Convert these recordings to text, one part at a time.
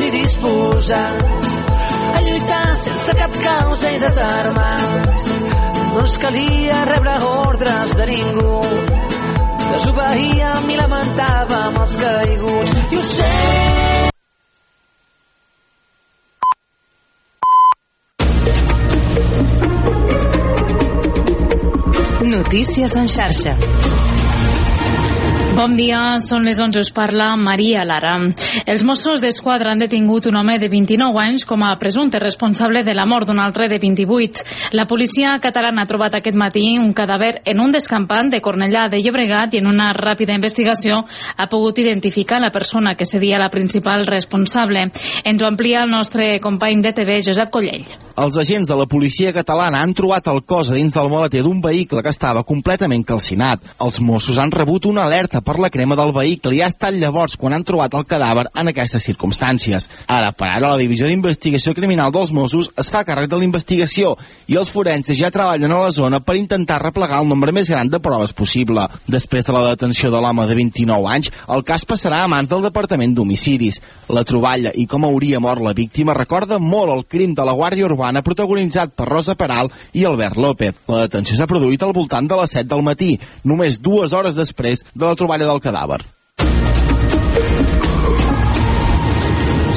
i disposats a lluitar sense cap causa i desarmats. No ens calia rebre ordres de ningú. Desobeíem i lamentàvem els caiguts. I ho sé, Notícies en xarxa. Bon dia, són les 11, us parla Maria Lara. Els Mossos d'Esquadra han detingut un home de 29 anys com a presumpte responsable de la mort d'un altre de 28. La policia catalana ha trobat aquest matí un cadàver en un descampant de Cornellà de Llobregat i en una ràpida investigació ha pogut identificar la persona que seria la principal responsable. Ens ho amplia el nostre company de TV, Josep Collell. Els agents de la policia catalana han trobat el cos a dins del maleter d'un vehicle que estava completament calcinat. Els Mossos han rebut una alerta per la crema del vehicle i ha estat llavors quan han trobat el cadàver en aquestes circumstàncies. Ara per ara la Divisió d'Investigació Criminal dels Mossos es fa càrrec de la investigació i els forenses ja treballen a la zona per intentar replegar el nombre més gran de proves possible. Després de la detenció de l'home de 29 anys, el cas passarà a mans del Departament d'Homicidis. La troballa i com hauria mort la víctima recorda molt el crim de la Guàrdia Urbana protagonitzat per Rosa Peral i Albert López. La detenció s'ha produït al voltant de les 7 del matí, només dues hores després de la troballa del cadàver.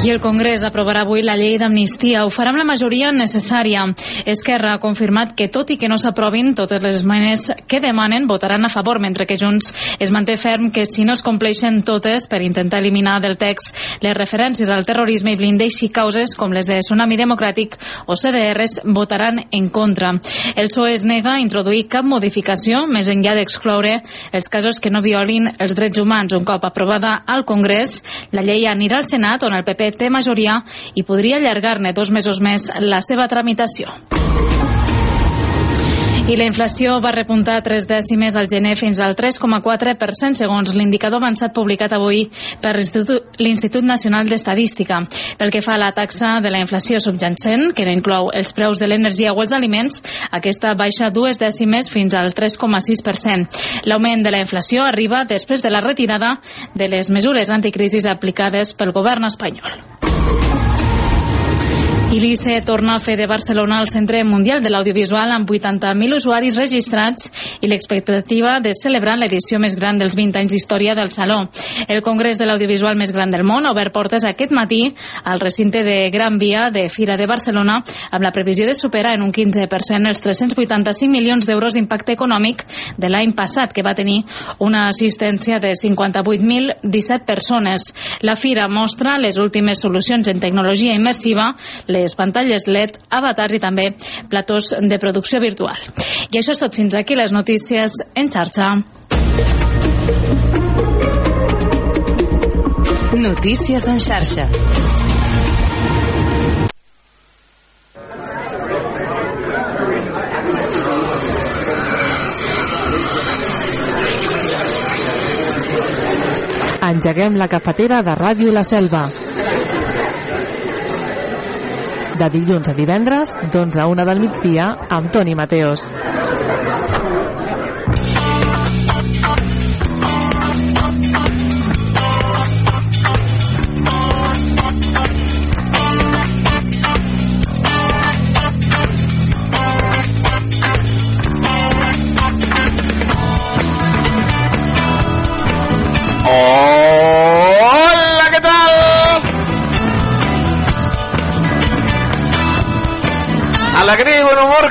I el Congrés aprovarà avui la llei d'amnistia. Ho farà amb la majoria necessària. Esquerra ha confirmat que, tot i que no s'aprovin totes les esmenes que demanen, votaran a favor, mentre que Junts es manté ferm que si no es compleixen totes per intentar eliminar del text les referències al terrorisme i blindeixi causes com les de Tsunami Democràtic o CDRs, votaran en contra. El PSOE es nega a introduir cap modificació més enllà d'excloure els casos que no violin els drets humans. Un cop aprovada al Congrés, la llei anirà al Senat, on el PP té majoria i podria allargar-ne dos mesos més la seva tramitació. I la inflació va repuntar tres dècimes al gener fins al 3,4% segons l'indicador avançat publicat avui per l'Institut Nacional d'Estadística. Pel que fa a la taxa de la inflació subjacent, que no inclou els preus de l'energia o els aliments, aquesta baixa dues dècimes fins al 3,6%. L'augment de la inflació arriba després de la retirada de les mesures anticrisis aplicades pel govern espanyol. I l'ICE torna a fer de Barcelona el centre mundial de l'audiovisual amb 80.000 usuaris registrats i l'expectativa de celebrar l'edició més gran dels 20 anys d'història del Saló. El congrés de l'audiovisual més gran del món ha obert portes aquest matí al recinte de Gran Via de Fira de Barcelona amb la previsió de superar en un 15% els 385 milions d'euros d'impacte econòmic de l'any passat, que va tenir una assistència de 58.017 persones. La Fira mostra les últimes solucions en tecnologia immersiva, les pantalles LED, avatars i també platós de producció virtual. I això és tot fins aquí les notícies en xarxa. Notícies en xarxa. Engeguem la cafetera de Ràdio La Selva. De dilluns a divendres, d'11 a 1 del migdia, amb Toni Mateos.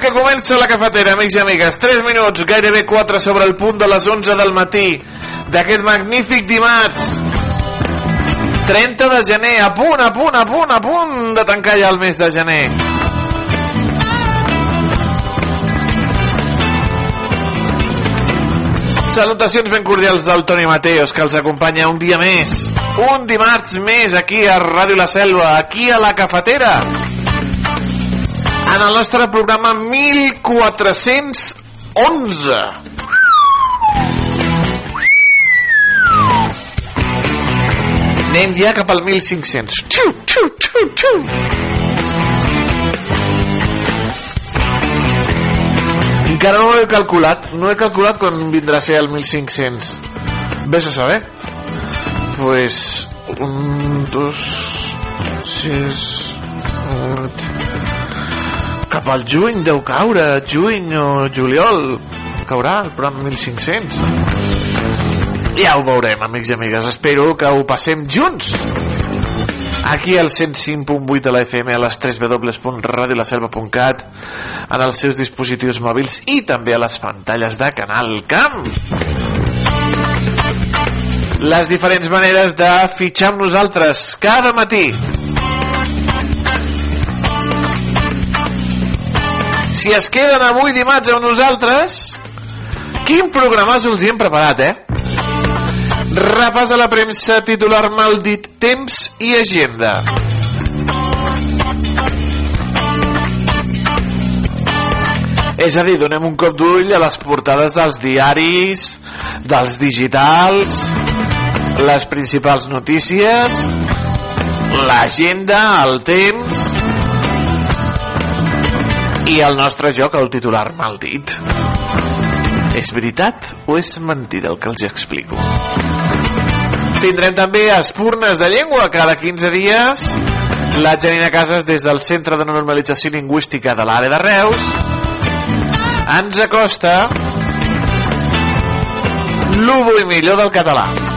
Que comença la cafetera, amics i amigues. 3 minuts, gairebé 4 sobre el punt de les 11 del matí d'aquest magnífic dimarts. 30 de gener, a punt, a punt, a punt, a punt de tancar ja el mes de gener. Salutacions ben cordials del Toni Mateos, que els acompanya un dia més, un dimarts més aquí a Ràdio La Selva, aquí a la cafetera, en el nostre programa 1411. Anem ja cap al 1500. Xiu, xiu, xiu, xiu. Encara no ho he calculat. No he calculat quan vindrà a ser el 1500. Ves a saber. Pues... Un, dos... és... Cap al juny deu caure, juny o juliol. Caurà el programa 1500. Ja ho veurem, amics i amigues. Espero que ho passem junts. Aquí al 105.8 de la FM, a les 3 www.radiolaselva.cat, en els seus dispositius mòbils i també a les pantalles de Canal Camp. Les diferents maneres de fitxar amb nosaltres cada matí. Si es queden avui dimarts amb nosaltres, quin programàs els hem preparat, eh? Repàs a la premsa titular mal dit Temps i Agenda. És a dir, donem un cop d'ull a les portades dels diaris, dels digitals, les principals notícies, l'agenda, el temps i el nostre joc, el titular mal dit. És veritat o és mentida el que els explico? Tindrem també espurnes de llengua cada 15 dies. La Janina Casas des del Centre de Normalització Lingüística de l'àrea de Reus ens acosta l'ubo i millor del català.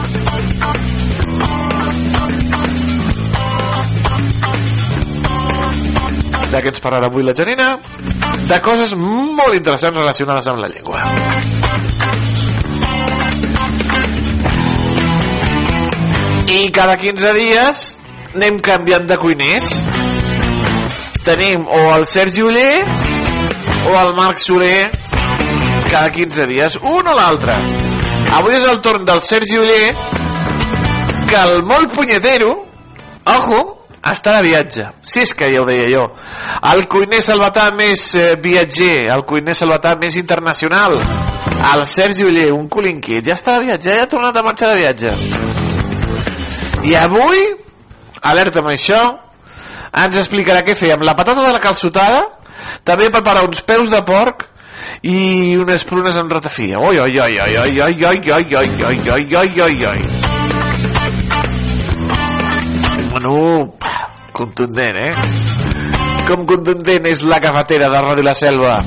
De què ens parlarà avui la Janina? De coses molt interessants relacionades amb la llengua. I cada 15 dies anem canviant de cuiners. Tenim o el Sergi Uller o el Marc Soler cada 15 dies, un o l'altre. Avui és el torn del Sergi Uller que el molt punyetero, ojo, està de viatge. Si és que ja ho deia jo. El cuiner salvatà més eh, viatger, el cuiner salvatà més internacional, el Sergi Uller, un colinquit, ja està de viatge, ja ha tornat a marxar de viatge. I avui, alerta amb això, ens explicarà què fer amb la patata de la calçotada, també prepara uns peus de porc i unes prunes amb ratafia. Oi, oi, oi, oi, oi, oi, oi, oi, oi, oi, oi, oi, oi, oi. Bueno, contundent, eh? Com contundent és la cafetera de Ràdio La Selva.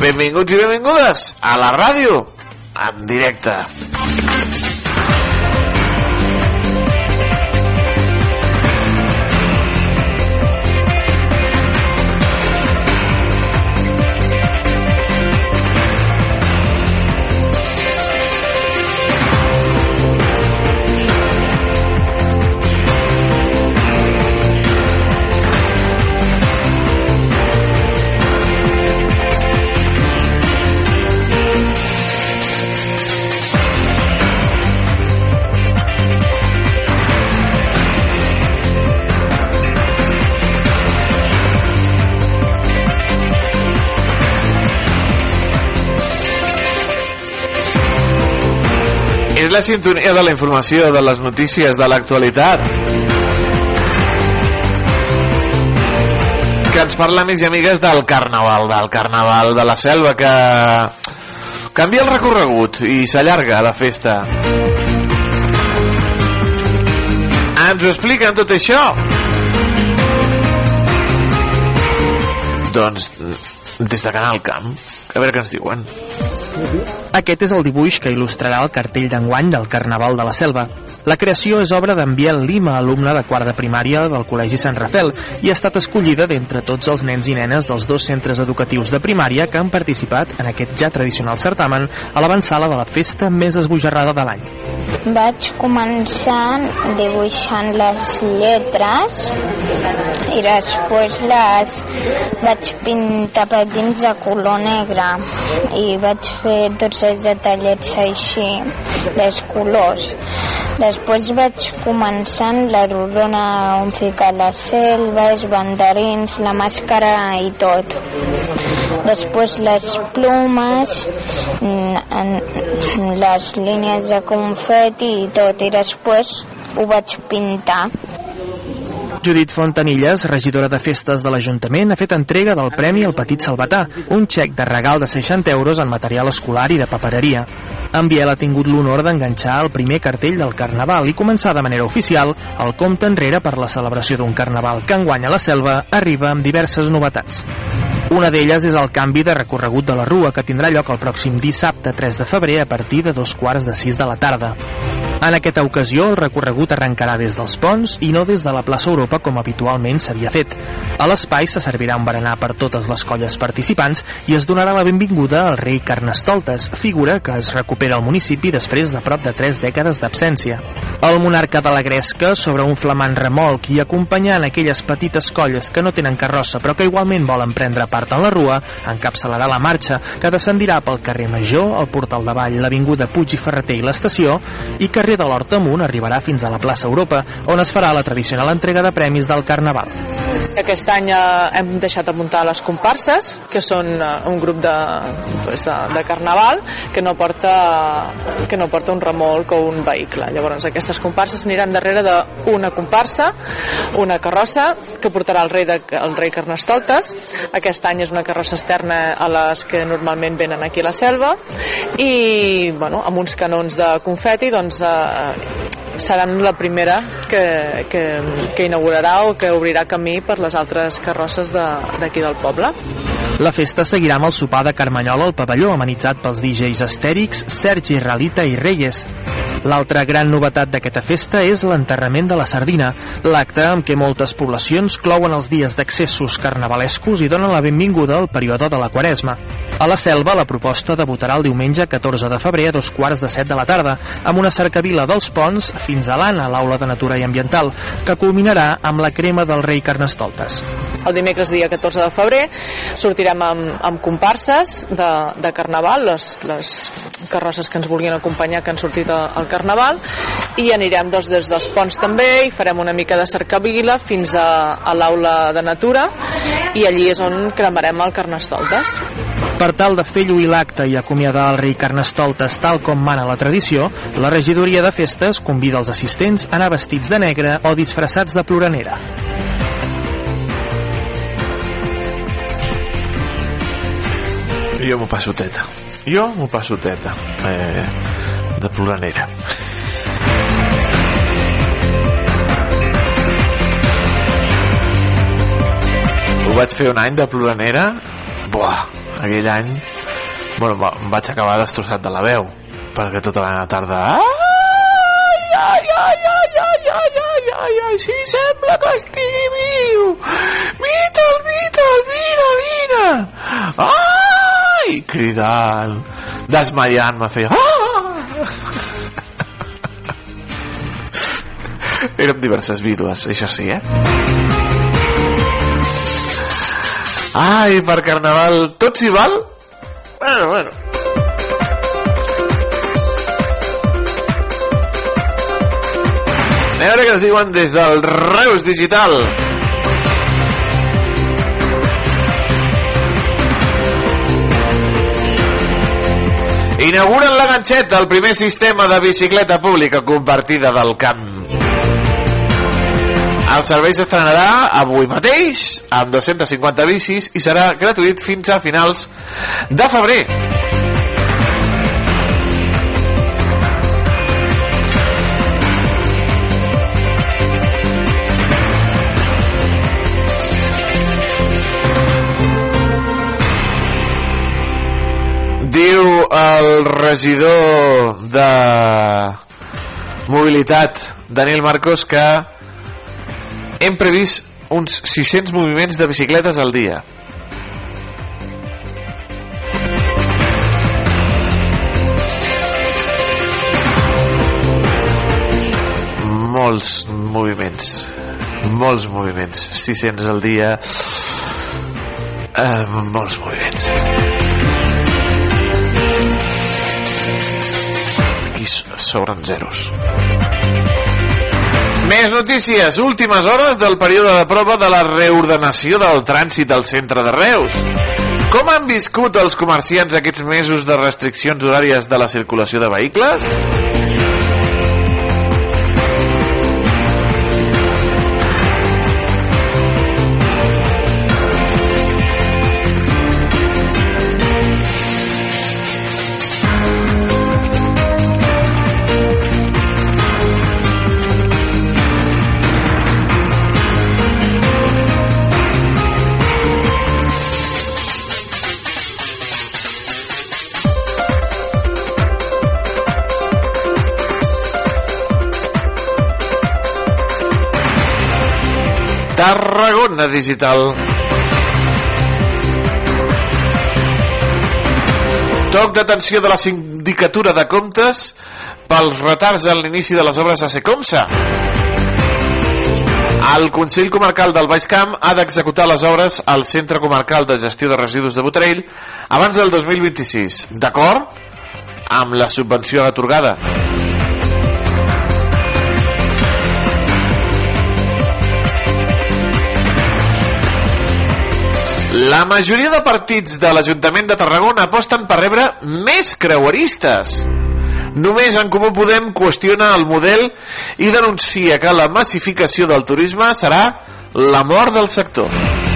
Benvinguts i benvingudes a la ràdio en directe. És la sintonia de la informació, de les notícies, de l'actualitat. Que ens parla, amics i amigues, del carnaval, del carnaval de la selva, que canvia el recorregut i s'allarga la festa. Ens ho expliquen tot això? Doncs des de Canal Camp, a veure què ens diuen. Aquest és el dibuix que il·lustrarà el cartell d'enguany del Carnaval de la Selva. La creació és obra d'en Biel Lima, alumne de quart de primària del Col·legi Sant Rafel, i ha estat escollida d'entre tots els nens i nenes dels dos centres educatius de primària que han participat en aquest ja tradicional certamen a l'avançala de la festa més esbojarrada de l'any. Vaig començar dibuixant les lletres i després les vaig pintar petits de color negre i vaig fer tots els detallets així, les colors. Després vaig començar la rodona on ficar la selva, els banderins, la màscara i tot. Després les plomes, les línies de confeti i tot, i després ho vaig pintar. Judit Fontanilles, regidora de festes de l'Ajuntament, ha fet entrega del Premi al Petit Salvatà, un xec de regal de 60 euros en material escolar i de papereria. En Biel ha tingut l'honor d'enganxar el primer cartell del Carnaval i començar de manera oficial el compte enrere per la celebració d'un Carnaval que enguany a la selva arriba amb diverses novetats. Una d'elles és el canvi de recorregut de la Rua, que tindrà lloc el pròxim dissabte 3 de febrer a partir de dos quarts de sis de la tarda. En aquesta ocasió, el recorregut arrencarà des dels ponts i no des de la plaça Europa com habitualment s'havia fet. A l'espai se servirà un berenar per totes les colles participants i es donarà la benvinguda al rei Carnestoltes, figura que es recupera al municipi després de prop de tres dècades d'absència. El monarca de la Gresca, sobre un flamant remolc i acompanyant aquelles petites colles que no tenen carrossa però que igualment volen prendre part en la rua, encapçalarà la marxa, que descendirà pel carrer Major, el Portal de Vall, l'Avinguda Puig i Ferreter i l'estació, i carrer de l'Hort amunt arribarà fins a la plaça Europa, on es farà la tradicional entrega de premis del Carnaval. Aquest any eh, hem deixat de muntar les comparses, que són eh, un grup de, pues, de, de carnaval que no, porta, que no porta un remolc o un vehicle. Llavors aquestes comparses aniran darrere d'una comparsa, una carrossa que portarà el rei, de, el rei Carnestoltes. Aquest any és una carrossa externa a les que normalment venen aquí a la selva i bueno, amb uns canons de confeti doncs, eh, seran la primera que, que, que inaugurarà o que obrirà camí per les altres carrosses d'aquí de, del poble. La festa seguirà amb el sopar de Carmanyola al pavelló, amenitzat pels DJs estèrics Sergi Ralita i Reyes. L'altra gran novetat d'aquesta festa és l'enterrament de la sardina, l'acte amb què moltes poblacions clouen els dies d'accessos carnavalescos i donen la benvinguda al període de la Quaresma. A la Selva, la proposta debutarà el diumenge 14 de febrer a dos quarts de set de la tarda, amb una cercavila dels ponts fins a l'Anna, l'Aula de Natura i Ambiental, que culminarà amb la crema del rei Carnestoltes. El dimecres dia 14 de febrer sortirem amb, amb comparses de, de Carnaval, les, les carrosses que ens vulguin acompanyar que han sortit al Carnaval, i anirem doncs, des dels ponts també i farem una mica de cercavila fins a, a l'Aula de Natura i allí és on cremarem el Carnestoltes. Per tal de fer lluir l'acte i acomiadar el rei Carnestoltes tal com mana la tradició, la regidoria de festes convida els assistents a anar vestits de negre o disfressats de ploranera. Jo m'ho passo teta. Jo m'ho passo teta. Eh, de ploranera. Ho vaig fer un any de ploranera. Buah, aquell any... Bueno, va- em vaig acabar destrossat de la veu. Perquè tota la tarda... Ai, ai, ai, ai, ai, ai, ai, ai, ai, sí, sembla que estigui viu. Vita'l, vita'l, vine, vine. Ai! Cridant, desmaiant-me, feia... Ah! Érem diverses vídues, això sí, eh? Ai, per carnaval, tot s'hi val? Bueno, bueno. A veure què ens diuen des del Reus Digital. Inauguren la ganxeta, el primer sistema de bicicleta pública compartida del camp. El servei s'estrenarà avui mateix amb 250 bicis i serà gratuït fins a finals de febrer. El regidor de mobilitat, Daniel Marcos, que hem previst uns 600 moviments de bicicletes al dia. Molts moviments. Molts moviments. 600 al dia. Eh, molts moviments. Aquí s- sobren zeros. Més notícies. Últimes hores del període de prova de la reordenació del trànsit al centre de Reus. Com han viscut els comerciants aquests mesos de restriccions horàries de la circulació de vehicles? Tarragona Digital. Toc d'atenció de la Sindicatura de Comptes pels retards en l'inici de les obres a Secomsa. El Consell Comarcal del Baix Camp ha d'executar les obres al Centre Comarcal de Gestió de Residus de Botarell abans del 2026, d'acord amb la subvenció atorgada. La majoria de partits de l'Ajuntament de Tarragona aposten per rebre més creueristes. Només en Comú Podem qüestiona el model i denuncia que la massificació del turisme serà la mort del sector.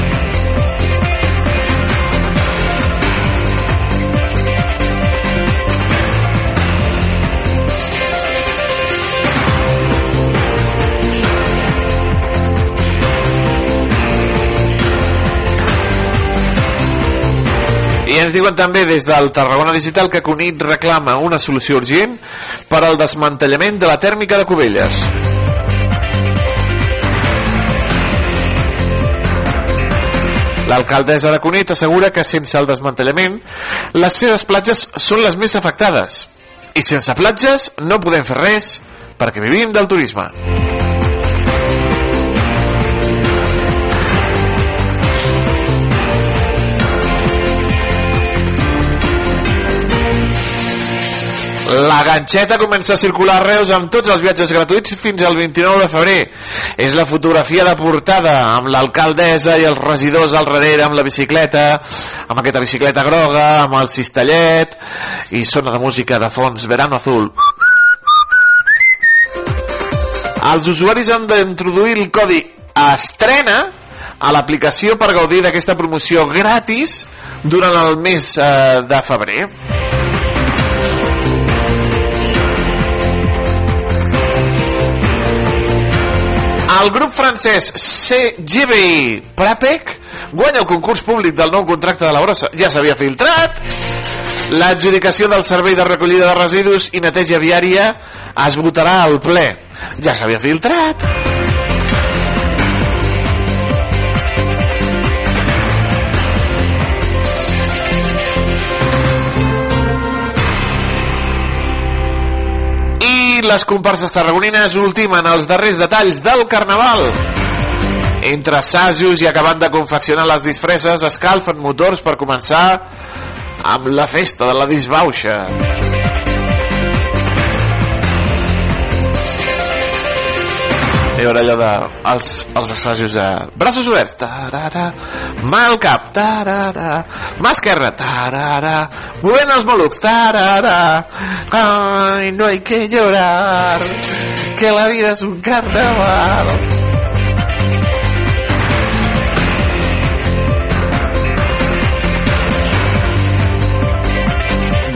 Ens diuen també des del Tarragona Digital que Cunit reclama una solució urgent per al desmantellament de la tèrmica de Cubelles. L'alcaldessa de Cunit assegura que sense el desmantellament les seves platges són les més afectades i sense platges no podem fer res perquè vivim del turisme. La ganxeta comença a circular a Reus amb tots els viatges gratuïts fins al 29 de febrer. És la fotografia de portada amb l'alcaldessa i els regidors al darrere amb la bicicleta, amb aquesta bicicleta groga, amb el cistellet i sona de música de fons Verano Azul. Els usuaris han d'introduir el codi estrena a l'aplicació per gaudir d'aquesta promoció gratis durant el mes eh, de febrer. El grup francès CGBI Prapec guanya el concurs públic del nou contracte de la brossa. Ja s'havia filtrat. L'adjudicació del servei de recollida de residus i neteja viària es votarà al ple. Ja s'havia filtrat. Les comparses tarragonines ultimen els darrers detalls del Carnaval. Entre assajos i acabant de confeccionar les disfresses, escalfen motors per començar amb la festa de la disbauxa. I ara allò de els, els assajos de braços oberts. Tarara, mà al cap. Tarara, mà esquerra. Tarara, movent els malucs. Tarara, ai no hay que llorar que la vida es un carnaval.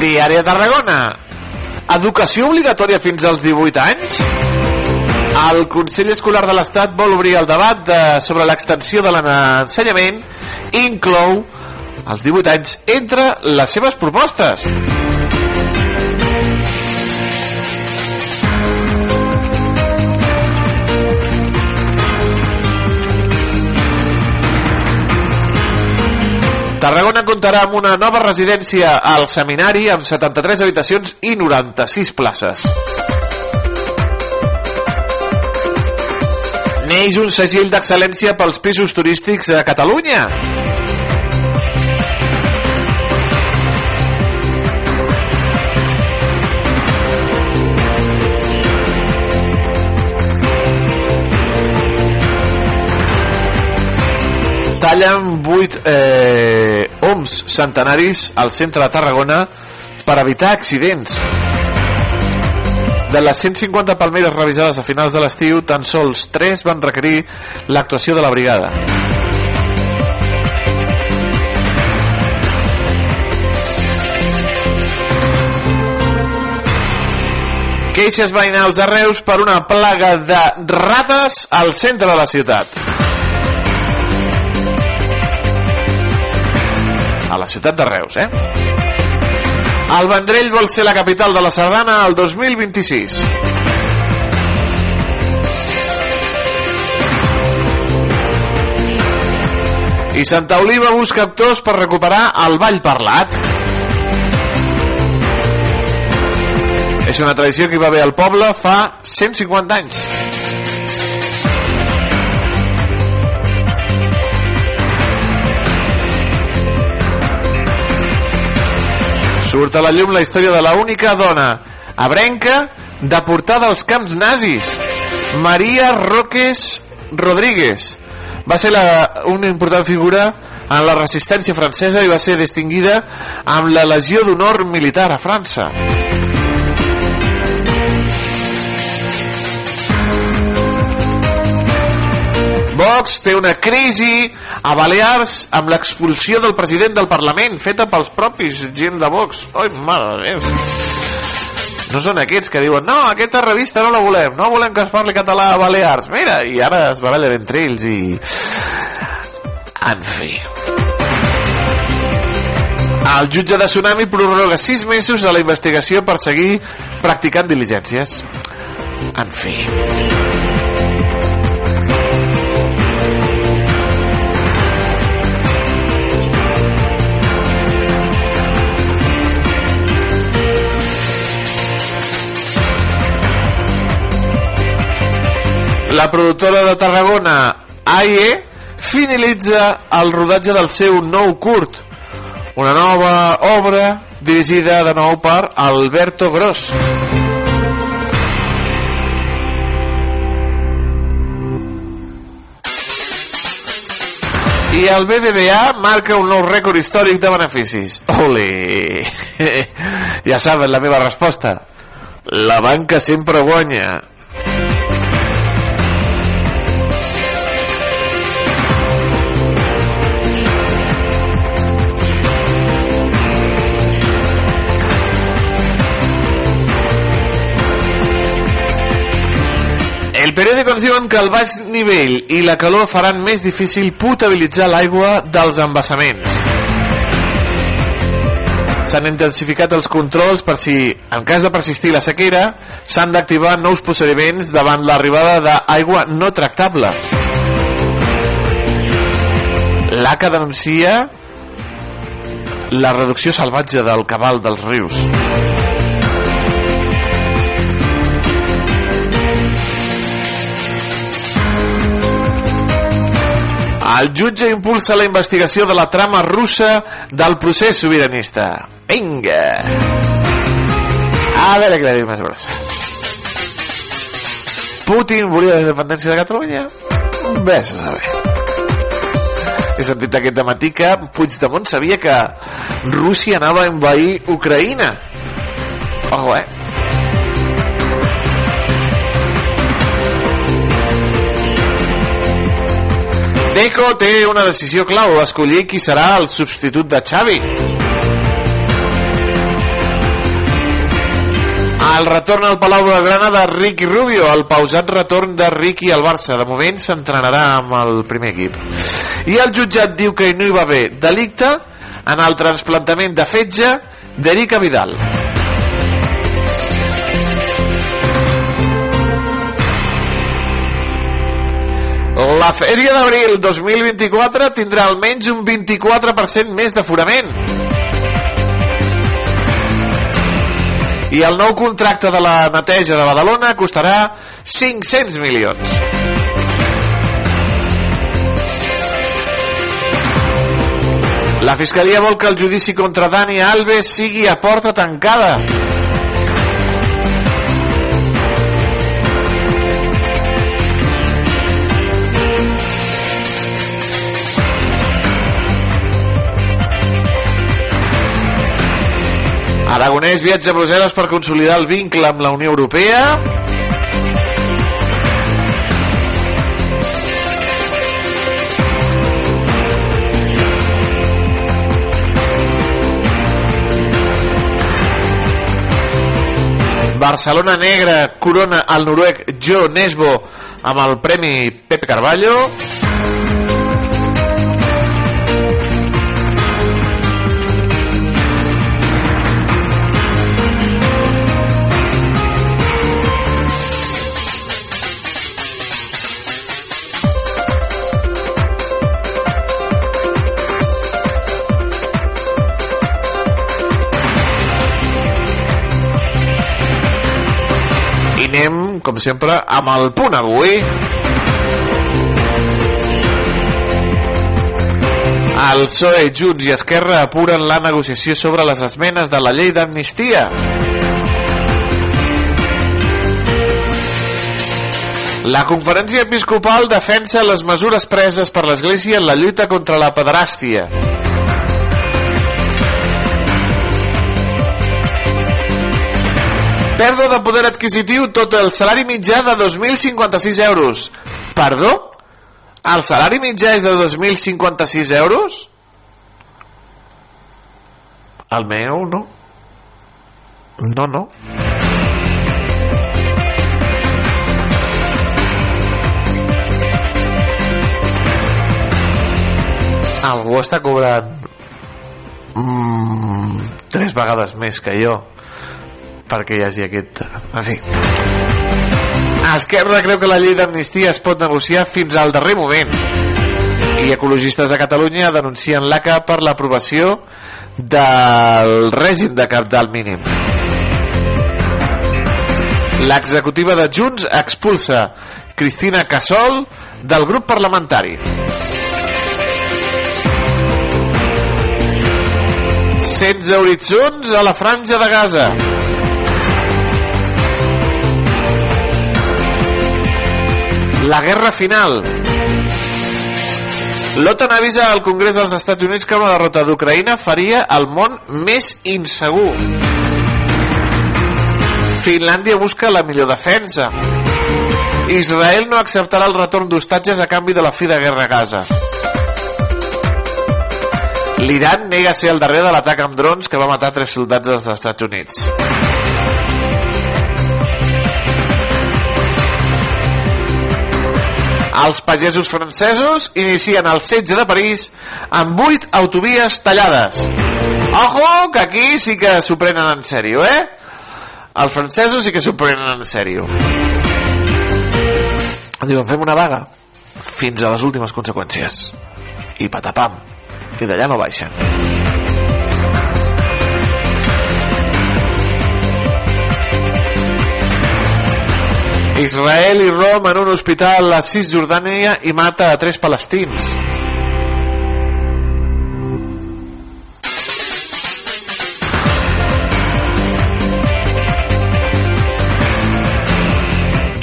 Diari de Tarragona. Educació obligatòria fins als 18 anys? El Consell Escolar de l'Estat vol obrir el debat de, sobre l'extensió de l'ensenyament i inclou els 18 anys entre les seves propostes. Tarragona comptarà amb una nova residència al seminari amb 73 habitacions i 96 places. Neix un segell d'excel·lència pels pisos turístics a Catalunya. tallen 8 eh, oms centenaris al centre de Tarragona per evitar accidents. De les 150 palmeres revisades a finals de l'estiu, tan sols 3 van requerir l'actuació de la brigada. Queixes veïnals a Reus per una plaga de rates al centre de la ciutat. a la ciutat de Reus, eh? El Vendrell vol ser la capital de la Sardana el 2026. I Santa Oliva busca actors per recuperar el ball parlat. És una tradició que hi va haver al poble fa 150 anys. Surt a la llum la història de la única dona abrenca deportada als camps nazis, Maria Roques Rodríguez. Va ser la, una important figura en la resistència francesa i va ser distinguida amb la Legió d'Honor Militar a França. Vox té una crisi a Balears amb l'expulsió del president del Parlament feta pels propis gent de Vox. Ai, mare de Déu. No són aquests que diuen no, aquesta revista no la volem, no volem que es parli català a Balears. Mira, i ara es barallen entre ells i... En fi. El jutge de Tsunami prorroga sis mesos a la investigació per seguir practicant diligències. En fi. La productora de Tarragona, AIE, finalitza el rodatge del seu nou curt, una nova obra dirigida de nou per Alberto Gross. I el BBVA marca un nou rècord històric de beneficis. Ole! ja saben la meva resposta. La banca sempre guanya. El periòdico ens diuen que el baix nivell i la calor faran més difícil potabilitzar l'aigua dels embassaments. S'han intensificat els controls per si, en cas de persistir la sequera, s'han d'activar nous procediments davant l'arribada d'aigua no tractable. L'ACA denuncia la reducció salvatge del cabal dels rius. El jutge impulsa la investigació de la trama russa del procés sobiranista. Vinga! A veure què diu més gros. Putin volia la independència de Catalunya? Ves a saber. He sentit aquest matí que Puigdemont sabia que Rússia anava a envair Ucraïna. Ojo, eh? Deco té una decisió clau, escollir qui serà el substitut de Xavi. El retorn al Palau de Granada Ricky Rubio, el pausat retorn de Ricky al Barça. De moment s'entrenarà amb el primer equip. I el jutjat diu que no hi va haver delicte en el transplantament de fetge d'Erika Vidal. La Fèria d'Abril 2024 tindrà almenys un 24% més d'aforament. I el nou contracte de la neteja de Badalona costarà 500 milions. La Fiscalia vol que el judici contra Dani Alves sigui a porta tancada. Aragonès viatja a Brussel·les per consolidar el vincle amb la Unió Europea. Barcelona Negra corona el noruec Jo Nesbo amb el Premi Pepe Carballo. Com sempre, amb el punt avui. El PSOE, Junts i Esquerra apuren la negociació sobre les esmenes de la llei d'amnistia. La conferència episcopal defensa les mesures preses per l'Església en la lluita contra la pederàstia. Pèrdua de poder adquisitiu tot el salari mitjà de 2.056 euros. Perdó? El salari mitjà és de 2.056 euros? El meu no. No, no. Algú està cobrant mm, tres vegades més que jo perquè hi hagi aquest... En fi. Esquerra creu que la llei d'amnistia es pot negociar fins al darrer moment i ecologistes de Catalunya denuncien l'ACA per l'aprovació del règim de cap del mínim. L'executiva de Junts expulsa Cristina Casol del grup parlamentari. 16 horitzons a la franja de Gaza. La guerra final. L'OTAN avisa al Congrés dels Estats Units que una derrota d'Ucraïna faria el món més insegur. Finlàndia busca la millor defensa. Israel no acceptarà el retorn d'hostatges a canvi de la fi de guerra a Gaza. L'Iran nega ser el darrer de l'atac amb drons que va matar tres soldats dels Estats Units. Els pagesos francesos inicien el setge de París amb vuit autovies tallades. Ojo, que aquí sí que s'ho prenen en sèrio, eh? Els francesos sí que s'ho prenen en sèrio. Diuen, fem una vaga fins a les últimes conseqüències. I patapam. I d'allà no baixen. Israel i Rom en un hospital a Cisjordània i mata a tres palestins.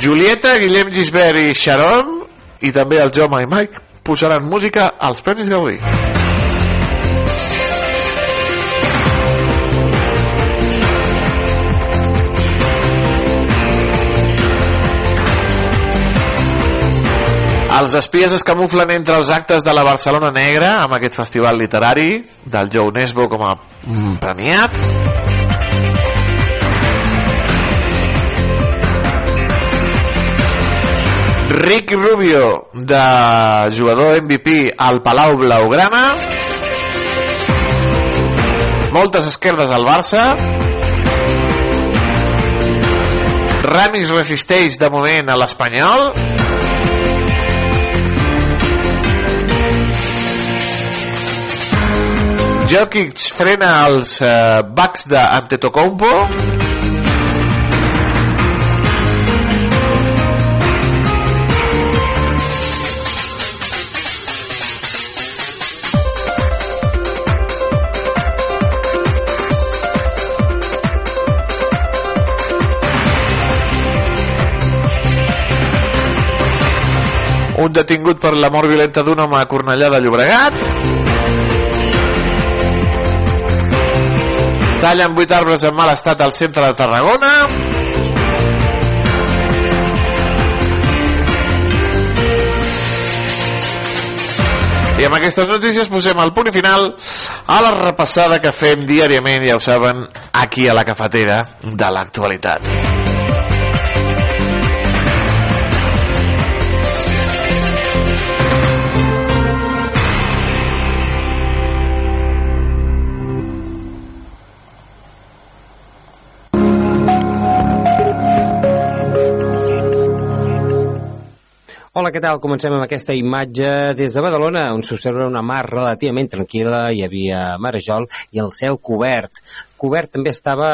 Julieta, Guillem Gisbert i Sharon i també el Joma i Mike posaran música als Premis Gaudí. Els espies es camuflen entre els actes de la Barcelona Negra amb aquest festival literari del Joe Nesbo com a mm, premiat. Rick Rubio de jugador MVP al Palau Blaugrana. Moltes esquerdes al Barça. Ramis resisteix de moment a l'Espanyol Jokic frena els eh, backs d'Antetokounmpo un detingut per la mort violenta d'un home a Cornellà de Llobregat tallen vuit arbres en mal estat al centre de Tarragona I amb aquestes notícies posem el punt final a la repassada que fem diàriament, ja ho saben, aquí a la cafetera de l'actualitat. Hola, què tal? Comencem amb aquesta imatge des de Badalona, on s'observa una mar relativament tranquil·la, hi havia marejol i el cel cobert. Cobert també estava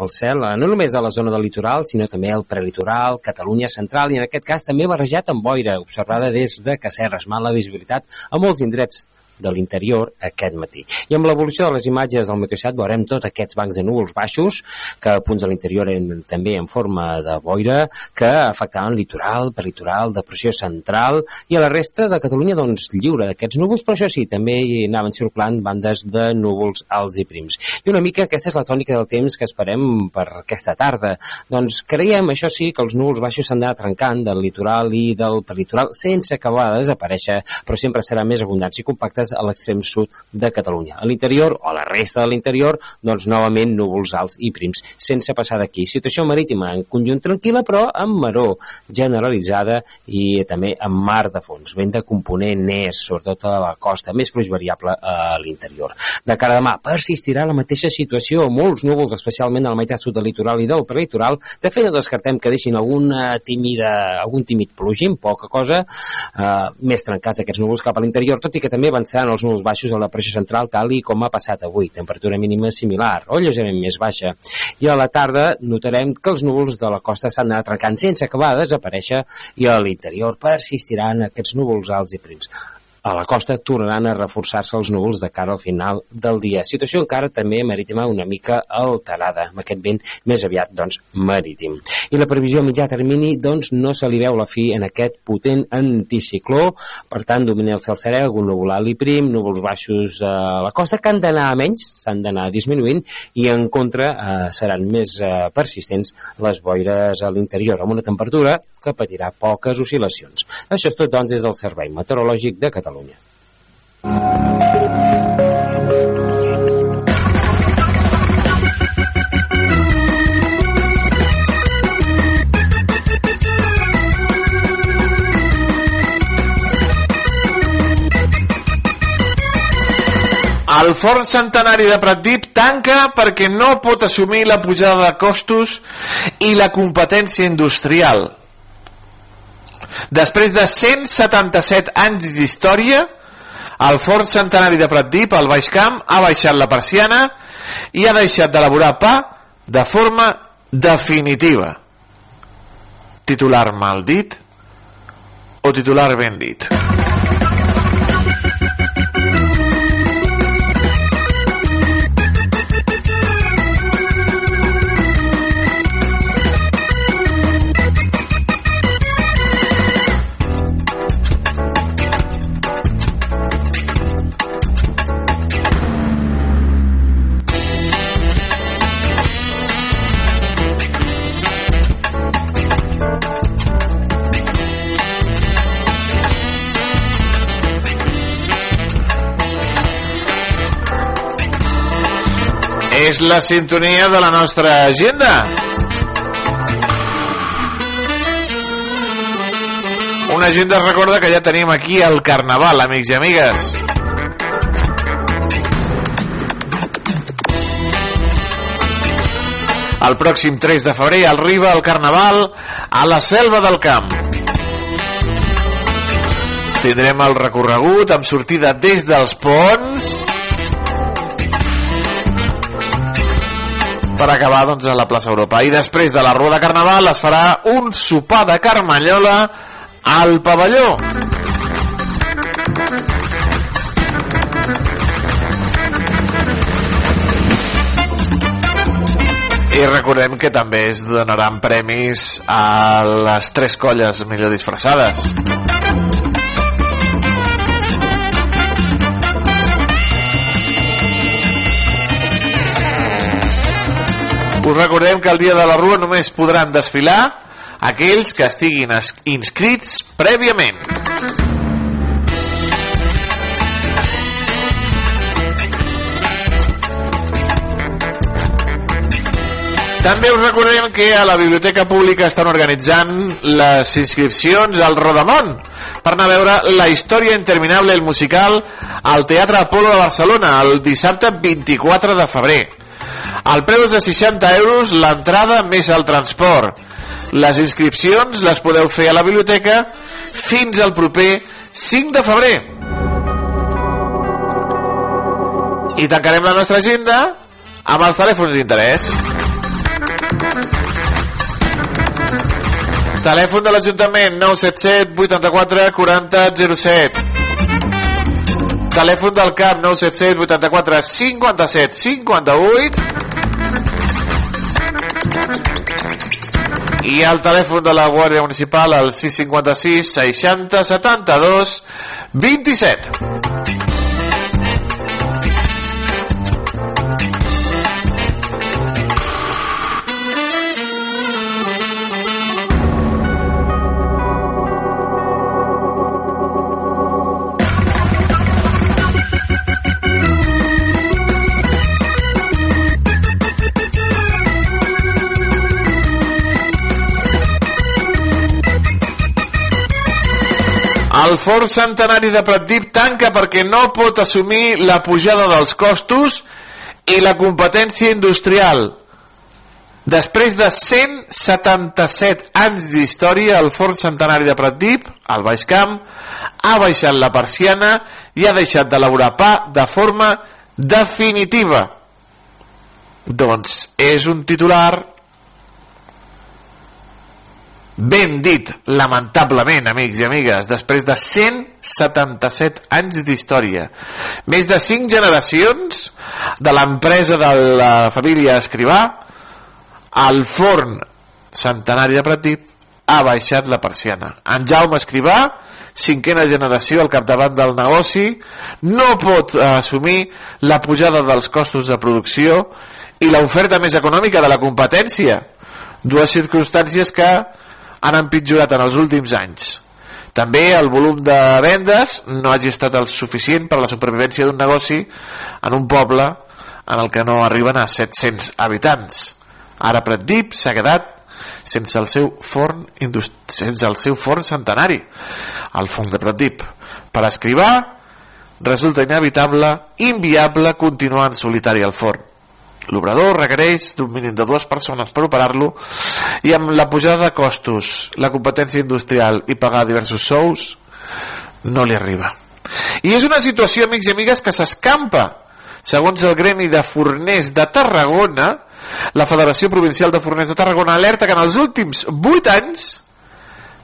el cel, eh, no només a la zona del litoral, sinó també al prelitoral, Catalunya central, i en aquest cas també barrejat amb boira, observada des de Cacerres, mala visibilitat a molts indrets de l'interior aquest matí. I amb l'evolució de les imatges del Meteosat veurem tots aquests bancs de núvols baixos que a punts de l'interior també en forma de boira que afectaven litoral, peritoral, depressió central i a la resta de Catalunya doncs lliure d'aquests núvols, però això sí, també hi anaven circulant bandes de núvols alts i prims. I una mica aquesta és la tònica del temps que esperem per aquesta tarda. Doncs creiem, això sí, que els núvols baixos s'han d'anar trencant del litoral i del peritoral sense acabar de desaparèixer, però sempre serà més abundants i compactes altes a l'extrem sud de Catalunya. A l'interior, o a la resta de l'interior, doncs novament núvols alts i prims, sense passar d'aquí. Situació marítima en conjunt tranquil·la, però amb maró generalitzada i també amb mar de fons. Vent de component és, sobretot a la costa, més fluix variable a l'interior. De cara a demà, persistirà la mateixa situació, molts núvols, especialment a la meitat sud del litoral i del prelitoral. De fet, no descartem que deixin alguna tímida, algun tímid plogim, poca cosa, eh, més trencats aquests núvols cap a l'interior, tot i que també van seran els núvols baixos a la pressió central, tal i com ha passat avui. Temperatura mínima similar o lleugerament més baixa. I a la tarda notarem que els núvols de la costa s'han anat trencant sense acabar de desaparèixer i a l'interior persistiran aquests núvols alts i prims a la costa tornaran a reforçar-se els núvols de cara al final del dia. Situació encara també marítima una mica alterada, amb aquest vent més aviat doncs, marítim. I la previsió a mitjà termini doncs, no se li veu la fi en aquest potent anticicló, per tant domina el cel serè, algun núvol alt i prim, núvols baixos a la costa que han d'anar a menys, s'han d'anar disminuint i en contra eh, seran més eh, persistents les boires a l'interior, amb una temperatura que patirà poques oscil·lacions. Això és tot, doncs, des del Servei Meteorològic de Catalunya. El forn centenari de Pratdip tanca perquè no pot assumir la pujada de costos i la competència industrial. Després de 177 anys d'història, el Fort Centenari de Pratdip, al Baix Camp, ha baixat la persiana i ha deixat d'elaborar pa de forma definitiva. Titular mal dit o titular ben dit? És la sintonia de la nostra agenda. Una agenda recorda que ja tenim aquí el Carnaval, amics i amigues. El pròxim 3 de febrer arriba el Carnaval a la Selva del Camp. Tindrem el recorregut amb sortida des dels ponts per acabar doncs, a la plaça Europa. I després de la Rua de Carnaval es farà un sopar de Carmanyola al pavelló. I recordem que també es donaran premis a les tres colles millor disfressades. Us recordem que el dia de la Rua només podran desfilar aquells que estiguin inscrits prèviament. També us recordem que a la Biblioteca Pública estan organitzant les inscripcions al Rodamont per anar a veure la història interminable el musical al Teatre Apolo de Barcelona el dissabte 24 de febrer. El preu de 60 euros l'entrada més el transport. Les inscripcions les podeu fer a la biblioteca fins al proper 5 de febrer. I tancarem la nostra agenda amb els telèfons d'interès. Telèfon de l'Ajuntament 977 84 40 07. Telèfon del CAP 977 84 57 58. I el telèfon de la Guàrdia Municipal al 656 60 72 27. El Ford Centenari de Pratdip tanca perquè no pot assumir la pujada dels costos i la competència industrial. Després de 177 anys d'història, el Ford Centenari de Pratdip, al Baix Camp, ha baixat la persiana i ha deixat d'elaborar pa de forma definitiva. Doncs és un titular ben dit, lamentablement, amics i amigues, després de 177 anys d'història, més de 5 generacions de l'empresa de la família Escrivà, el forn centenari de Pratip ha baixat la persiana. En Jaume Escrivà, cinquena generació al capdavant del negoci, no pot assumir la pujada dels costos de producció i l'oferta més econòmica de la competència. Dues circumstàncies que han empitjorat en els últims anys. També el volum de vendes no hagi estat el suficient per a la supervivència d'un negoci en un poble en el que no arriben a 700 habitants. Ara Pratdip s'ha quedat sense el seu forn sense el seu forn centenari, el forn de Pratdip. Per escrivar resulta inevitable, inviable continuar en solitari al forn. L'obrador requereix d'un mínim de dues persones per operar-lo i amb la pujada de costos, la competència industrial i pagar diversos sous, no li arriba. I és una situació, amics i amigues, que s'escampa. Segons el gremi de forners de Tarragona, la Federació Provincial de Forners de Tarragona alerta que en els últims 8 anys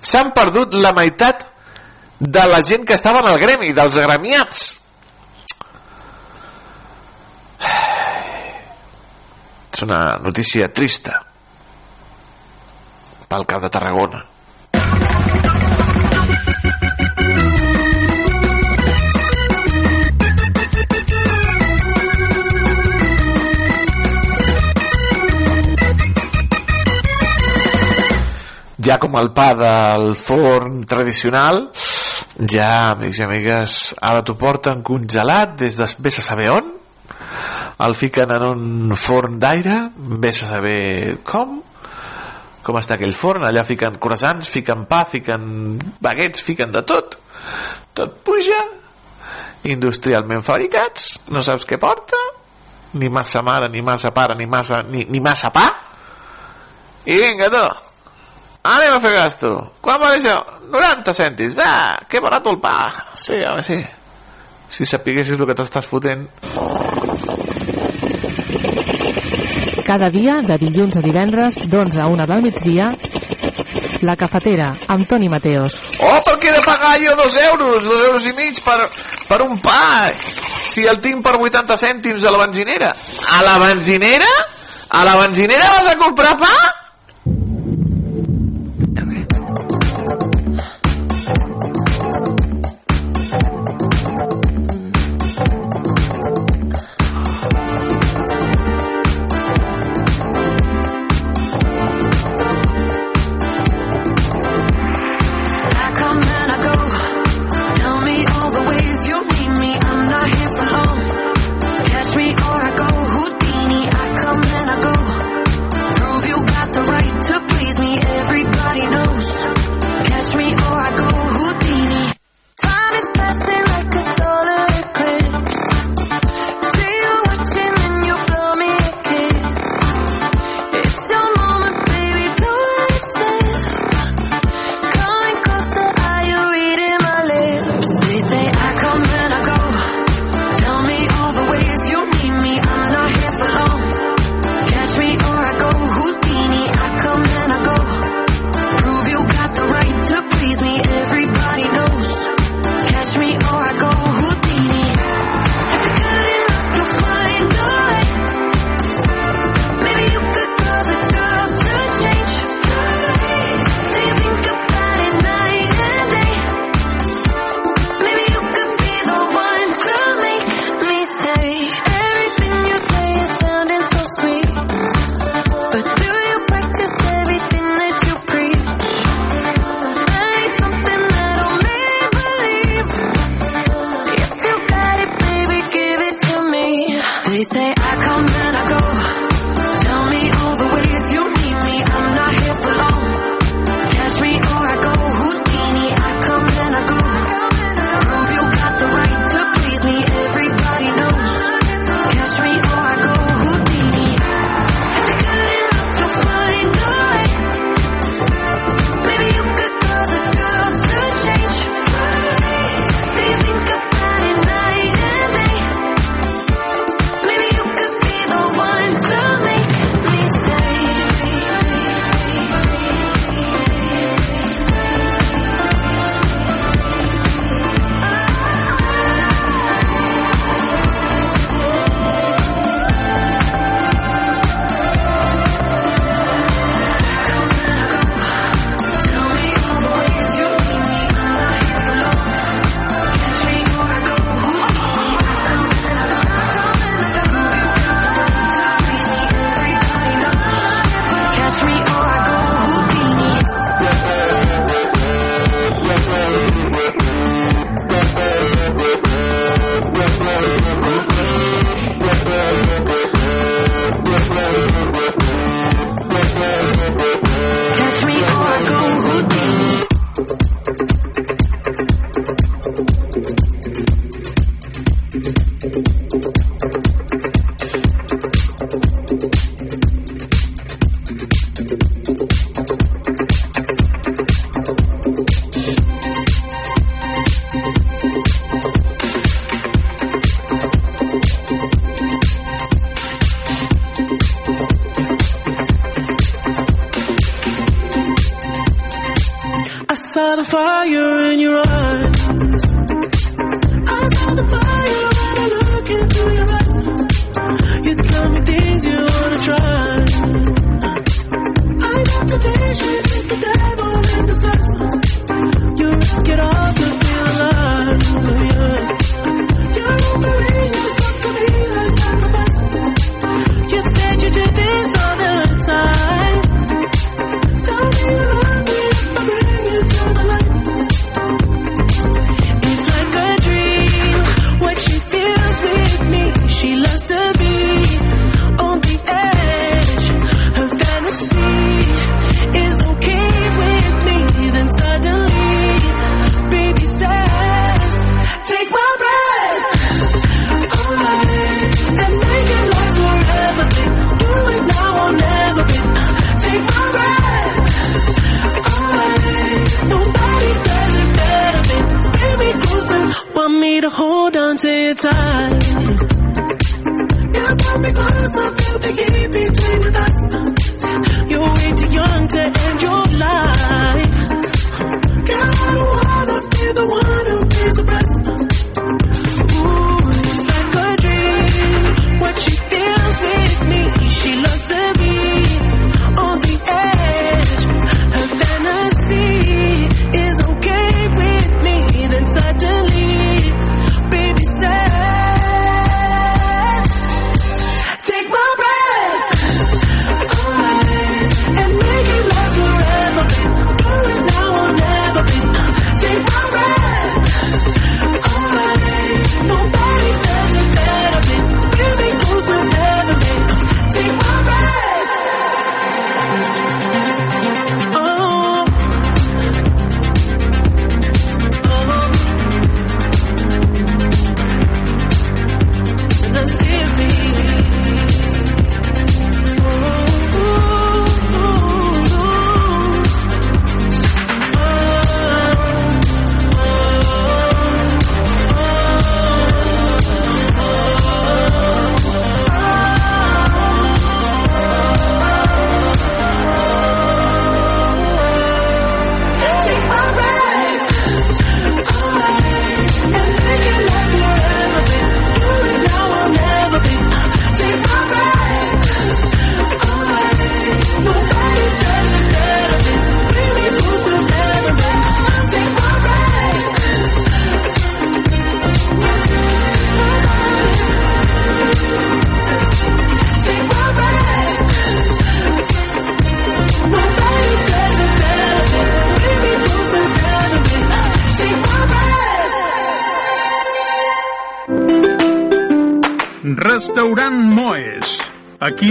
s'han perdut la meitat de la gent que estava en el gremi, dels agremiats. És una notícia trista pel cap de Tarragona. ja com el pa del forn tradicional ja, amics i amigues ara t'ho porten congelat des de a saber on el fiquen en un forn d'aire vés a saber com com està aquell forn allà fiquen croissants, fiquen pa fiquen baguets, fiquen de tot. Tot puja industrialment fabricats no saps què porta ni massa mare, ni massa pare ni massa, ni, ni massa pa. I vinga tu. Anem a fer gasto. Quan va això? 90 cèntims. Va, que barat el pa. Sí, home, sí si sapiguessis el que t'estàs fotent cada dia, de dilluns a divendres, d'11 a 1 del migdia, La Cafetera, amb Toni Mateos. Oh, per què he de pagar jo dos euros, dos euros i mig per, per un pa? Si el tinc per 80 cèntims a la benzinera. A la benzinera? A la benzinera vas a comprar pa?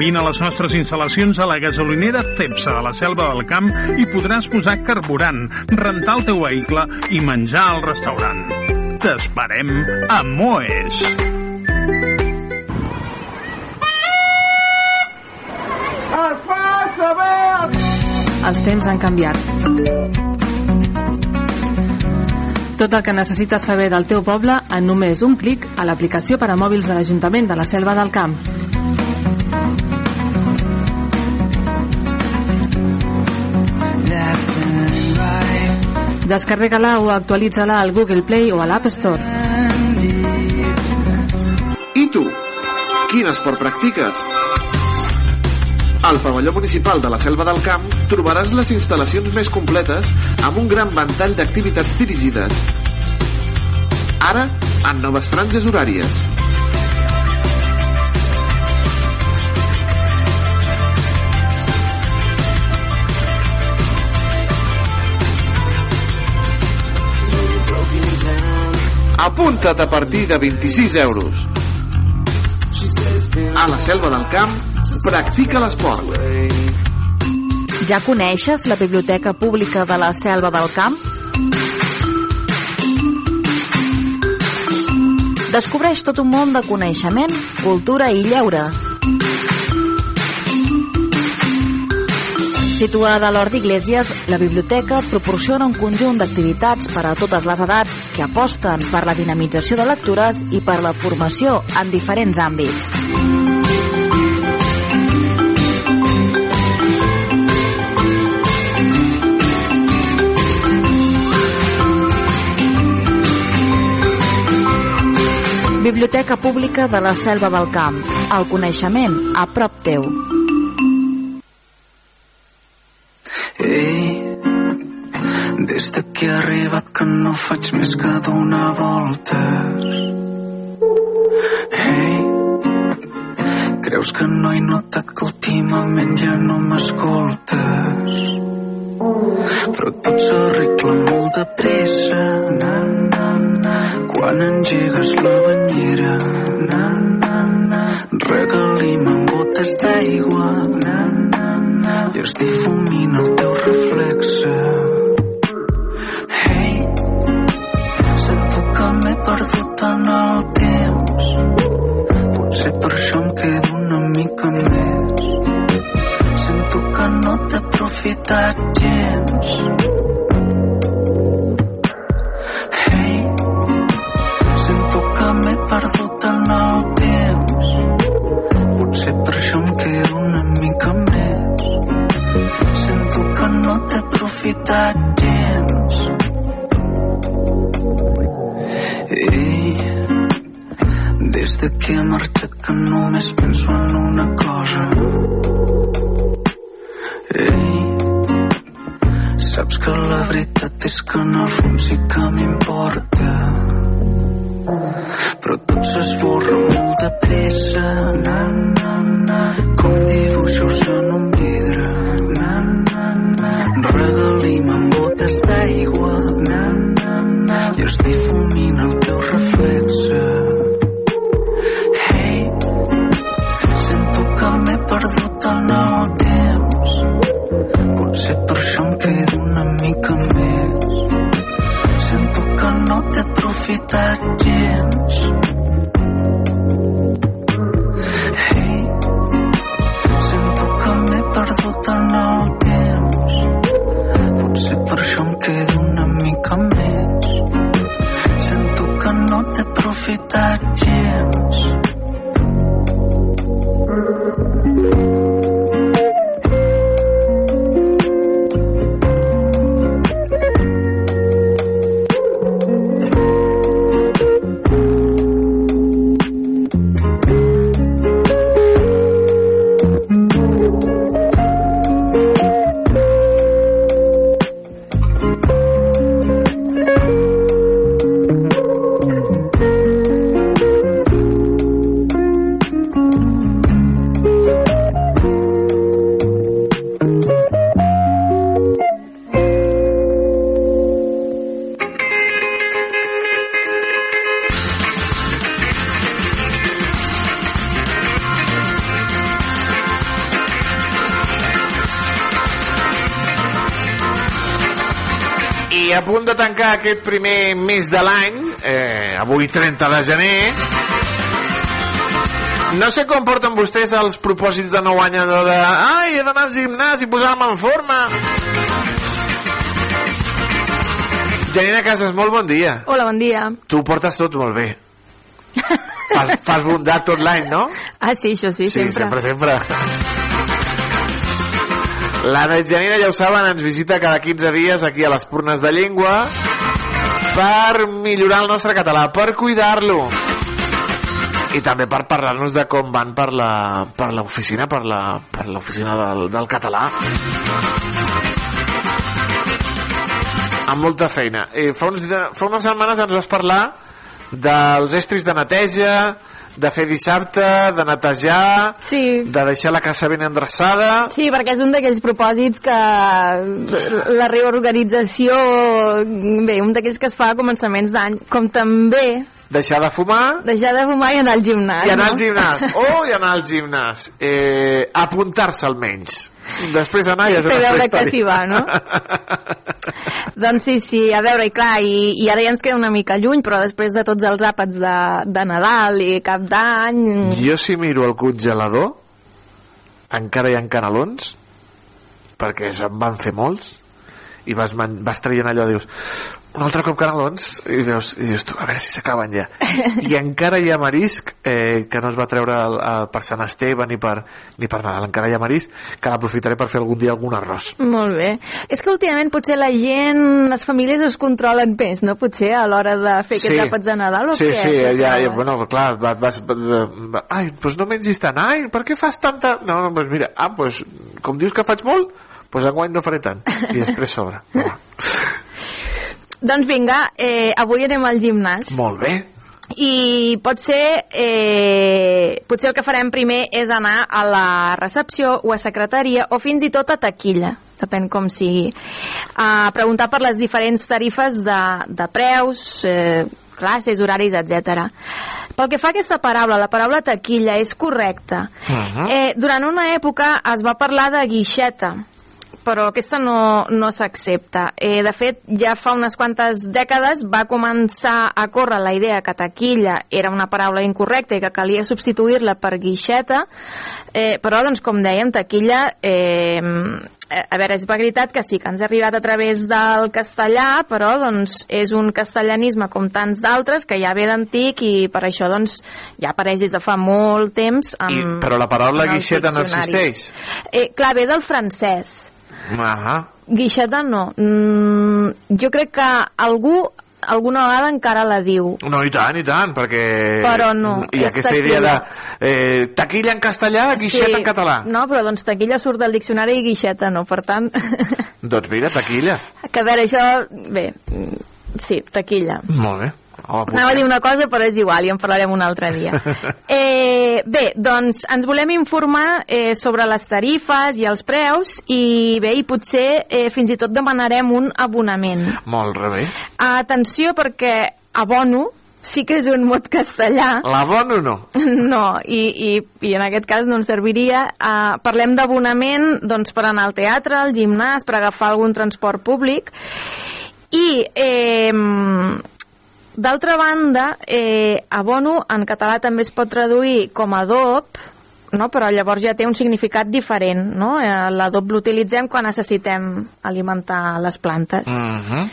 Vine a les nostres instal·lacions a la gasolinera Cepsa de la Selva del Camp i podràs posar carburant, rentar el teu vehicle i menjar al restaurant. T'esperem a Moes. Els temps han canviat. Tot el que necessites saber del teu poble en només un clic a l'aplicació per a mòbils de l'Ajuntament de la Selva del Camp. Descarrega-la o actualitza-la al Google Play o a l'App Store. I tu? Quin esport practiques? Al pavelló municipal de la Selva del Camp trobaràs les instal·lacions més completes amb un gran ventall d'activitats dirigides. Ara, en noves franges horàries. Apunta't a partir de 26 euros. A la Selva del Camp, practica l'esport. Ja coneixes la Biblioteca Pública de la Selva del Camp? Descobreix tot un món de coneixement, cultura i lleure. Situada a l'Hort d'Iglésies, la biblioteca proporciona un conjunt d'activitats per a totes les edats que aposten per la dinamització de lectures i per la formació en diferents àmbits. Biblioteca Pública de la Selva del Camp. El coneixement a prop teu. Ei, des de que he arribat que no faig més que donar voltes. Ei, creus que no he notat que últimament ja no m'escoltes? Però tot s'arregla molt de pressa. Na, na, na. Quan engegues la banyera, na, na, na. regalim amb gotes d'aigua. I es difumina el teu reflexe. Hey, sento que m'he perdut en el temps. Potser per això em quedo una mica més. Sento que no t'he aprofitat tancar aquest primer mes de l'any, eh, avui 30 de gener, no sé com porten vostès els propòsits de nou any, allò de ai, he d'anar al gimnàs i posar-me en forma. Janina Casas, molt bon dia. Hola, bon dia. Tu ho portes tot molt bé. Fas, fas bondat tot l'any, no? Ah, sí, això sí, Sí, sempre. sempre, sempre. La Janina, ja ho saben, ens visita cada 15 dies aquí a les Purnes de Llengua per millorar el nostre català, per cuidar-lo. I també per parlar-nos de com van per la per l'oficina per la per l'oficina del, del català. Amb molta feina. Eh, fa, uns, fa unes setmanes ens vas parlar dels estris de neteja de fer dissabte, de netejar sí. de deixar la casa ben endreçada Sí, perquè és un d'aquells propòsits que la reorganització, bé, un d'aquells que es fa a començaments d'any, com també deixar de fumar deixar de fumar i anar al gimnàs. i anar no? al gimnàs oh, i anar al gimnàs eh, apuntar-se almenys després anar ja és una veure que s'hi va, no? doncs sí, sí, a veure, i clar, i, i ara ja ens queda una mica lluny, però després de tots els àpats de, de Nadal i Cap d'Any... Jo si miro el congelador, encara hi ha canelons, perquè se'n van fer molts i vas, vas traient allò, dius un altre cop canelons i dius, i dius tu, a veure si s'acaben ja i encara hi ha marisc eh, que no es va treure el, el, per Sant Esteve ni per, ni per Nadal, encara hi ha marisc que l'aprofitaré per fer algun dia algun arròs Molt bé. És que últimament potser la gent, les famílies es controlen més, no? Potser a l'hora de fer aquests àpats de Nadal o sí, què? sí, ja, ja, bueno, clar, vas, vas, ai, doncs no mengis tant, ai, per què fas tanta... No, no, doncs mira, ah, doncs, com dius que faig molt, doncs enguany no faré tant, i després sobre. Doncs vinga, eh, avui anem al gimnàs. Molt bé. I pot ser, eh, potser el que farem primer és anar a la recepció o a secretaria o fins i tot a taquilla, depèn com sigui. A preguntar per les diferents tarifes de, de preus, eh, classes, horaris, etc. Pel que fa a aquesta paraula, la paraula taquilla és correcta. Eh, durant una època es va parlar de guixeta, però aquesta no, no s'accepta. Eh, de fet, ja fa unes quantes dècades va començar a córrer la idea que taquilla era una paraula incorrecta i que calia substituir-la per guixeta, eh, però, doncs, com dèiem, taquilla... Eh, a veure, és veritat que sí, que ens ha arribat a través del castellà, però doncs, és un castellanisme com tants d'altres que ja ve d'antic i per això doncs, ja apareix des de fa molt temps en, I, però la paraula guixeta no existeix. Eh, clar, ve del francès. Ahà. Guixeta no. Mm, jo crec que algú alguna vegada encara la diu. No, i tant, i tant, perquè... Però no, és aquesta idea de taquilla. eh, taquilla en castellà, guixeta en català. No, però doncs taquilla surt del diccionari i guixeta no, per tant... Doncs mira, taquilla. que a veure, això... Bé, mm, sí, taquilla. Molt bé. Oh, Anava a dir una cosa, però és igual, i en parlarem un altre dia. Eh, bé, doncs ens volem informar eh, sobre les tarifes i els preus i bé, i potser eh, fins i tot demanarem un abonament. Molt bé. Atenció perquè abono sí que és un mot castellà. L'abono no. No, i, i, i en aquest cas no ens serviria. Uh, parlem d'abonament doncs, per anar al teatre, al gimnàs, per agafar algun transport públic. I, eh, d'altra banda, eh, abono en català també es pot traduir com adob, no? però llavors ja té un significat diferent. No? Eh, L'adob l'utilitzem quan necessitem alimentar les plantes. Mhm.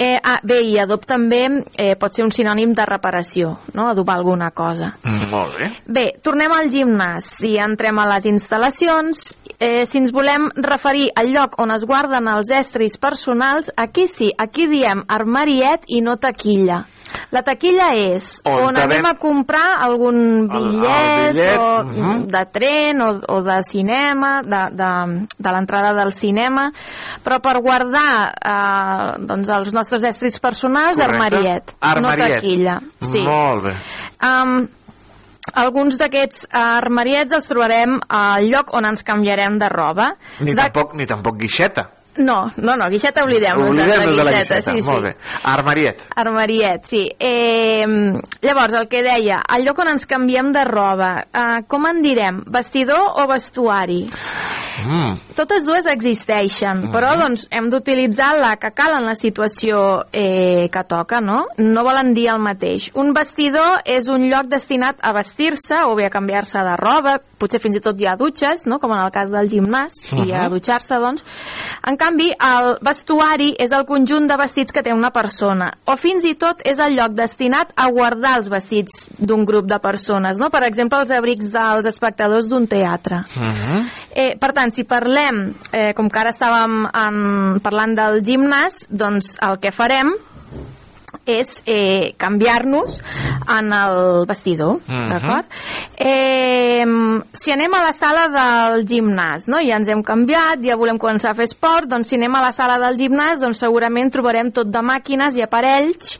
Eh, ah, bé, i adob també eh, pot ser un sinònim de reparació, no? adobar alguna cosa. Molt bé. Bé, tornem al gimnàs i entrem a les instal·lacions. Eh, si ens volem referir al lloc on es guarden els estris personals, aquí sí, aquí diem armariet i no taquilla. La taquilla és On on, anem a comprar algun bitllet, bitllet, o, mhm. de tren o, o de cinema, de, de, de l'entrada del cinema, però per guardar eh, doncs els nostres estris personals, Correcte. armariet, Armariet. no taquilla. Sí. Molt bé. Um, alguns d'aquests armariets els trobarem al lloc on ens canviarem de roba. Ni, De- tampoc, ni tampoc guixeta. No, no, no, guixeta oblidem-nos Oblidem-nos de la guixeta. sí, Molt sí. bé. Armariet. Armariet, sí. Eh, llavors, el que deia, el lloc on ens canviem de roba, eh, com en direm? Vestidor o vestuari? Mm. Totes dues existeixen, però doncs hem d'utilitzar la que cal en la situació eh, que toca, no? No volen dir el mateix. Un vestidor és un lloc destinat a vestir-se o bé a canviar-se de roba, potser fins i tot hi ha dutxes, no? com en el cas del gimnàs, i a Mhm. dutxar-se, doncs. En canvi, el vestuari és el conjunt de vestits que té una persona, o fins i tot és el lloc destinat a guardar els vestits d'un grup de persones, no? Per exemple, els abrics dels espectadors d'un teatre. Eh, per tant, si parlem, eh, com que ara estàvem en, parlant del gimnàs, doncs el que farem és eh, canviar-nos en el vestidor, Mhm. d'acord? Eh, si anem a la sala del gimnàs, no? ja ens hem canviat, ja volem començar a fer esport, doncs si anem a la sala del gimnàs, doncs segurament trobarem tot de màquines i aparells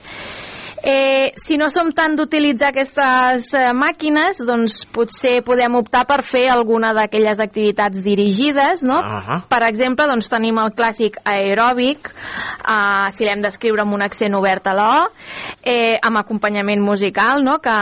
Eh, si no som tant d'utilitzar aquestes eh, màquines, doncs potser podem optar per fer alguna d'aquelles activitats dirigides, no? Ahà. Per exemple, doncs tenim el clàssic aeròbic, eh, si l'hem d'escriure amb un accent obert a l'O, eh, amb acompanyament musical, no? Que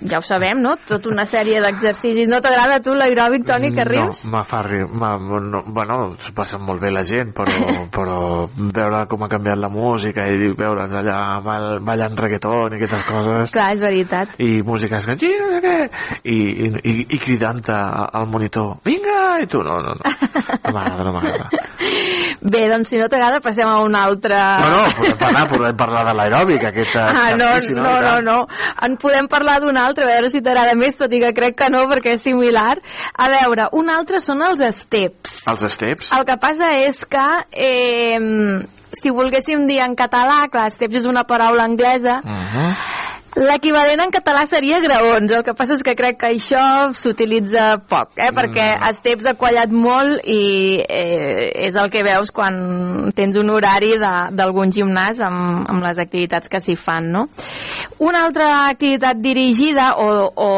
ja ho sabem, no? Tota una sèrie d'exercicis. No t'agrada tu l'aeròbic, Toni, que rius? No, me fa riure. No, bueno, s'ho passen molt bé la gent, però, però veure com ha canviat la música i veure'ns allà ball, ballant posant reggaeton i aquestes coses Clar, és veritat. i músiques que i, i, i, i cridant al monitor vinga, i tu no, no, no no m'agrada, no m'agrada Bé, doncs si no t'agrada passem a un altre... no, no, podem parlar, podem parlar de l'aeròbic aquest Ah, no, no, no, no. En podem parlar d'un altre, a veure si t'agrada més, tot i que crec que no, perquè és similar. A veure, un altre són els steps. els steps El que passa és que eh, si volguéssim dir en català, clar, steps és una paraula anglesa, Mhm. L'equivalent en català seria graons, el que passa és que crec que això s'utilitza poc, eh? perquè Esteps ha quallat molt i eh, és el que veus quan tens un horari d'algun gimnàs amb, amb les activitats que s'hi fan. No? Una altra activitat dirigida o... o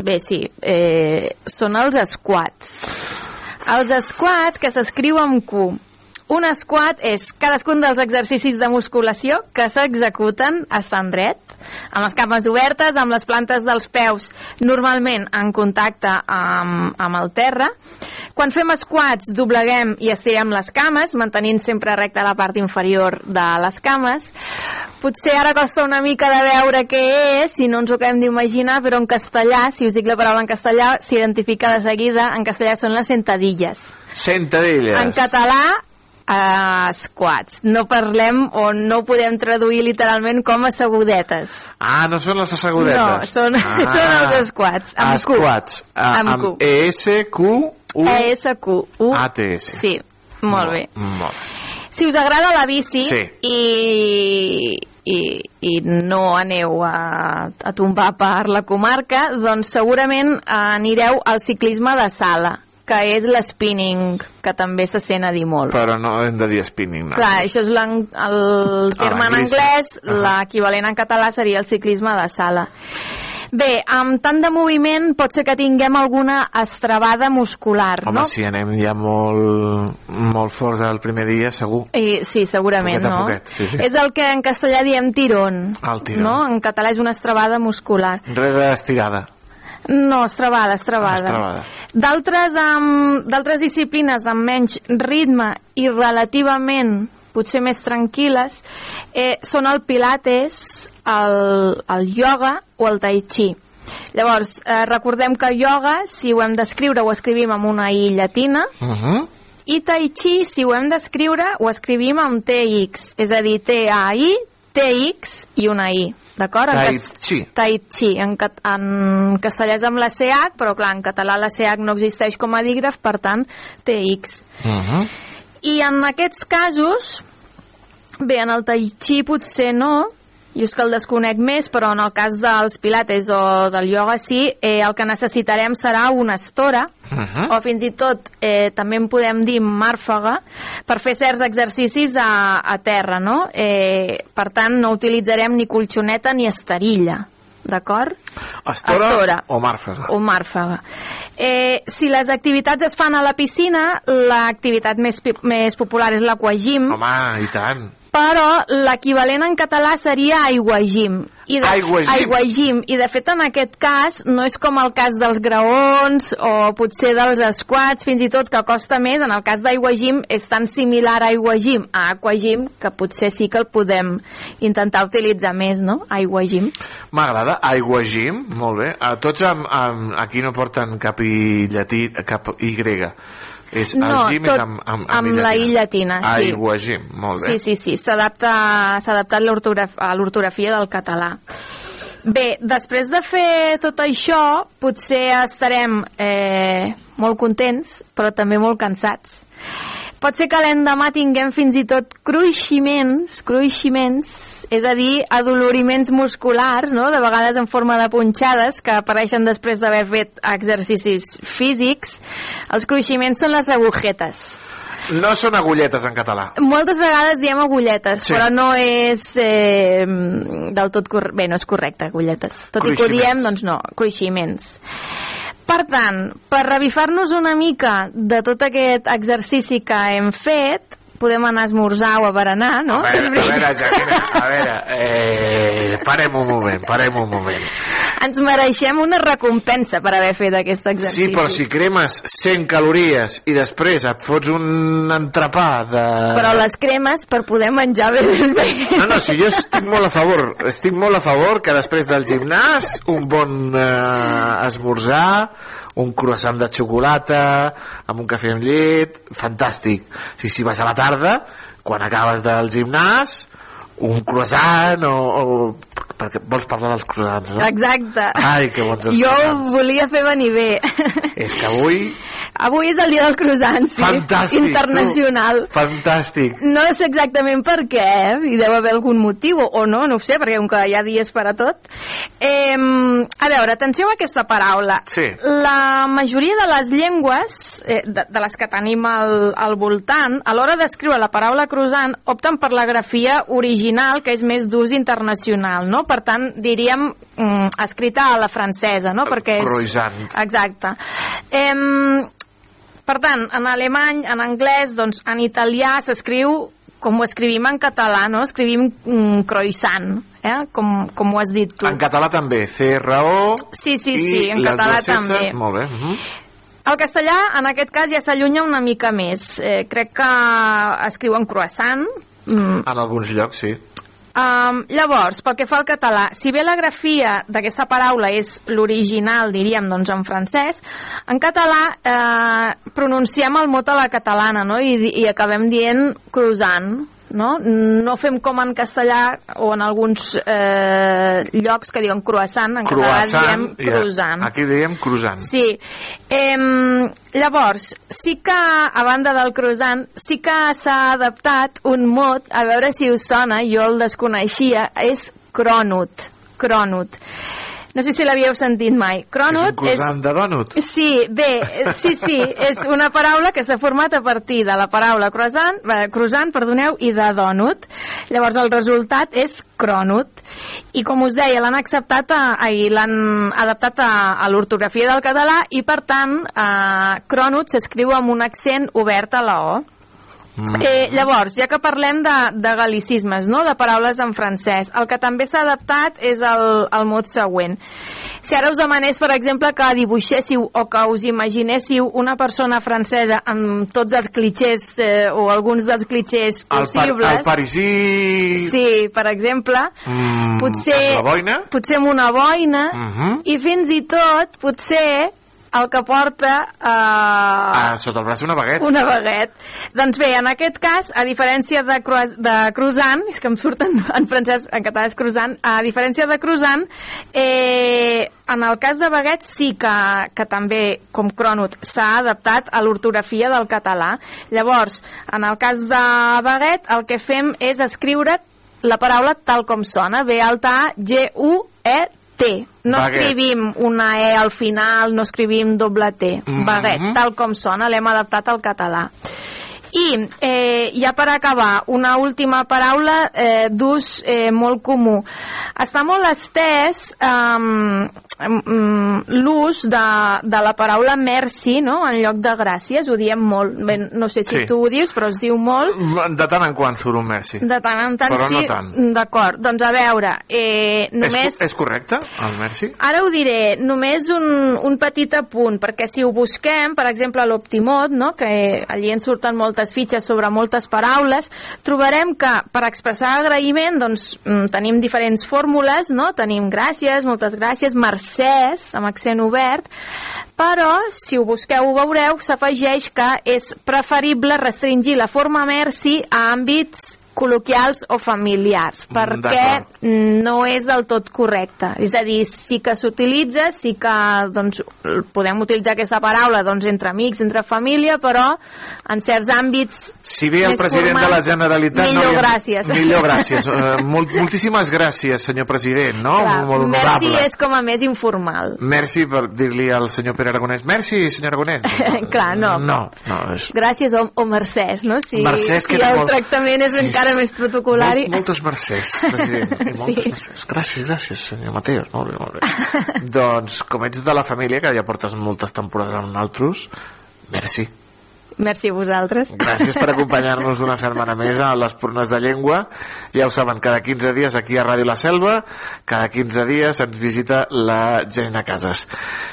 bé, sí, eh, són els squats. Els squats que s'escriu amb Q. Un squat és cadascun dels exercicis de musculació que s'executen estant dret, amb les cames obertes, amb les plantes dels peus normalment en contacte amb, amb el terra. Quan fem squats dobleguem i estirem les cames, mantenint sempre recta la part inferior de les cames. Potser ara costa una mica de veure què és, si no ens ho acabem d'imaginar, però en castellà, si us dic la paraula en castellà, s'identifica de seguida, en castellà són les sentadilles. Sentadilles. En català, uh, squats. No parlem o no podem traduir literalment com a assegudetes. Ah, no són les assegudetes. No, són, ah. són els squats. Amb Q. Squats. Ah, Amb amb Q. E-S-Q-U... E-S-Q-U. A-T-S. Sí, molt bé. Molt bé. Si us agrada la bici Sí. i, i, i no aneu a, a tombar per la comarca, doncs segurament anireu al ciclisme de sala, que és l'spinning, que també se sent a dir molt. Però no hem de dir spinning, no. Clar, això és el terme en l'anglisme. anglès, Ahà. l'equivalent en català seria el ciclisme de sala. Bé, amb tant de moviment pot ser que tinguem alguna estrabada muscular, Home, no? si anem ja molt, molt forts el primer dia, segur. I, sí, segurament, Poquet no? poquet, sí, sí. És el que en castellà diem tirón. El tirón. No? En català és una estrabada muscular. Rere estirada. No, estrabada, estrabada. Estrabada. D'altres d'altres disciplines amb menys ritme i relativament potser més tranquil·les eh, són el pilates, el, el yoga o el tai chi. Llavors, eh, recordem que yoga, si ho hem d'escriure, ho escrivim amb una i llatina, Uh -huh. i Tai Chi, si ho hem d'escriure, ho escrivim amb TX, és a dir, T-A-I, TX i una I. D'acord? Tai Chi. Tai Chi. En, cat en castellà és amb la CH, però clar, en català la CH no existeix com a dígraf, per tant, TX. Uh -huh. I en aquests casos, bé, en el Tai Chi potser no, jo és que el desconec més, però en el cas dels pilates o del ioga sí, eh, el que necessitarem serà una estora, Uh -huh. o fins i tot eh, també en podem dir màrfaga per fer certs exercicis a, a terra, no? Eh, per tant, no utilitzarem ni colxoneta ni esterilla, d'acord? Estora, Estora. o màrfaga. O màrfaga. Eh, si les activitats es fan a la piscina, l'activitat més, més popular és l'aquagym, Home, i tant. Però l'equivalent en català seria aiguagim. I de, Aiguagim. aiguagim. I de fet en aquest cas no és com el cas dels graons o potser dels squats, fins i tot que costa més. En el cas d'aiguagim és tan similar a aiguagim a aquagim que potser sí que el podem intentar utilitzar més, no? Aiguagim. M'agrada. Aigua Gym, molt bé. A tots amb, amb, aquí no porten cap i llatí, cap i grega. És, el No, gym tot és amb, amb, amb la i llatina, sí. Aigua Gym, molt bé. Sí, sí, sí, s'adapta s'ha adaptat l'ortograf- a l'ortografia del català. Bé, després de fer tot això, potser estarem eh, molt contents, però també molt cansats. Pot ser que l'endemà tinguem fins i tot cruiximents, cruiximents, és a dir, adoloriments musculars, no? de vegades en forma de punxades, que apareixen després d'haver fet exercicis físics. Els cruiximents són les agujetes. No són agulletes en català. Moltes vegades diem agulletes, Sí. però no és eh, del tot correcte. Bé, no és correcte, agulletes. Tot i que ho diem, doncs no, cruiximents. Per tant, per revifar-nos una mica de tot aquest exercici que hem fet, podem anar a esmorzar o a berenar, no? A veure, a veure, Jacqueline, a veure, eh, parem un moment, parem un moment. Ens mereixem una recompensa per haver fet aquest exercici. Sí, però si cremes 100 calories i després et fots un entrepà de... Però les cremes per poder menjar bé bé. No, no, si jo estic molt a favor, estic molt a favor que després del gimnàs un bon eh, esmorzar, un croissant de xocolata, amb un cafè amb llet, fantàstic. Si, si vas a la tarda, quan acabes del gimnàs, un croissant o... o perquè vols parlar dels croissants, no? Exacte. Ai, que bons els Jo croissants. volia fer venir bé. És que avui... Avui és el dia del croissant, sí. Fantàstic, Internacional. Tu. Fantàstic. No sé exactament per què, eh? hi deu haver algun motiu, o no, no ho sé, perquè com que hi ha dies per a tot. Eh, a veure, atenció a aquesta paraula. Sí. La majoria de les llengües, eh, de, de les que tenim al, al voltant, a l'hora d'escriure la paraula croissant, opten per la grafia original, que és més d'ús internacional, no? Per tant, diríem mm, escrita a la francesa, no? Perquè és... Croissant. Exacte. Em, per tant, en alemany, en anglès, doncs en italià s'escriu com ho escrivim en català, no? Escrivim mm, croissant, eh? com, com ho has dit tu. En català també, CRO... Sí, sí, sí, en català també. Molt bé. Uh -huh. El castellà, en aquest cas, ja s'allunya una mica més. Eh, crec que escriuen croissant. Mm, En alguns llocs, sí. Um, llavors, pel que fa al català, si bé la grafia d'aquesta paraula és l'original, diríem, doncs en francès, en català eh, pronunciem el mot a la catalana, no?, i, i acabem dient croissant, no? No fem com en castellà o en alguns eh, llocs que diuen croissant, en català diem croissant. Aquí diem croissant. Sí. Em, llavors, sí que, a banda del croissant, sí que s'ha adaptat un mot, a veure si us sona, jo el desconeixia, és cronut. Cronut. No sé si l'havíeu sentit mai. És Cronut un croissant de dònut. Sí, bé, sí, sí, és una paraula que s'ha format a partir de la paraula croissant, eh, croissant, perdoneu, i de dònut. Llavors el resultat és cronut. I com us deia, l'han acceptat a, ai, l'han adaptat a, a l'ortografia del català i per tant eh, cronut s'escriu amb un accent obert a la O. Mm. Eh, llavors, ja que parlem de, de galicismes, no? de paraules en francès, el que també s'ha adaptat és el, el mot següent. Si ara us demanés, per exemple, que dibuixéssiu o que us imaginéssiu una persona francesa amb tots els clichés eh, o alguns dels clichés El, par possibles... el parisí... Sí, per exemple, Mm, potser, amb la boina? potser amb una boina Mhm. i fins i tot, potser, el que porta... Eh, Ah, sota el braç una baguet. una baguet. Doncs bé, en aquest cas, a diferència de, crois, de croissant, és que em surten en francès, en català és croissant, a diferència de croissant, eh, en el cas de baguet sí que, que també, com cronut, s'ha adaptat a l'ortografia del català. Llavors, en el cas de baguet, el que fem és escriure la paraula tal com sona, B alta A, G, U, E, T. No Baguet. escrivim una E al final, no escrivim doble T. Mhm. Baguet, tal com sona, l'hem adaptat al català. I eh, ja per acabar, una última paraula eh, d'ús eh, molt comú. Està molt estès um, l'ús de, de la paraula merci no? en lloc de gràcies, ho diem molt. Bé, no sé si Sí. tu ho dius, però es diu molt. De tant en quant surt un Messi. De tant en tant Però no sí. tant. D'acord, doncs a veure, eh, només... És, és correcte, el Merci? Ara ho diré, només un, un petit apunt, perquè si ho busquem, per exemple, a l'Optimot, no? que allí ens surten moltes fitxes sobre moltes paraules, trobarem que per expressar agraïment doncs, mm, tenim diferents fórmules, no? tenim gràcies, moltes gràcies, mercès, amb accent obert, però si ho busqueu ho veureu, s'afegeix que és preferible restringir la forma merci a àmbits col·loquials o familiars, perquè d'acord. no és del tot correcte. És a dir, sí que s'utilitza, sí que doncs, podem utilitzar aquesta paraula doncs, entre amics, entre família, però en certs àmbits Si bé el president de la formals, Generalitat... millor no gràcies. Millor gràcies. Uh, molt, moltíssimes gràcies, senyor president, no? Clar, molt merci honorable. és com a més informal. Merci per dir-li al senyor Pere Aragonès. Merci, senyor Aragonès. Clar, no. No, no. És... Gràcies o, o mercès, no? Si, Mercès, si que era el molt- tractament és Sí, encara més protocolari. Molt, moltes mercès, president. I moltes Sí. mercès. Gràcies, gràcies, senyor Mateos. Molt bé, molt bé. doncs, com ets de la família, que ja portes moltes temporades amb nosaltres, merci. Merci a vosaltres. Gràcies per acompanyar-nos una setmana més a les Purnes de Llengua. Ja ho saben, cada 15 dies aquí a Ràdio La Selva, cada 15 dies ens visita la Janina Casas.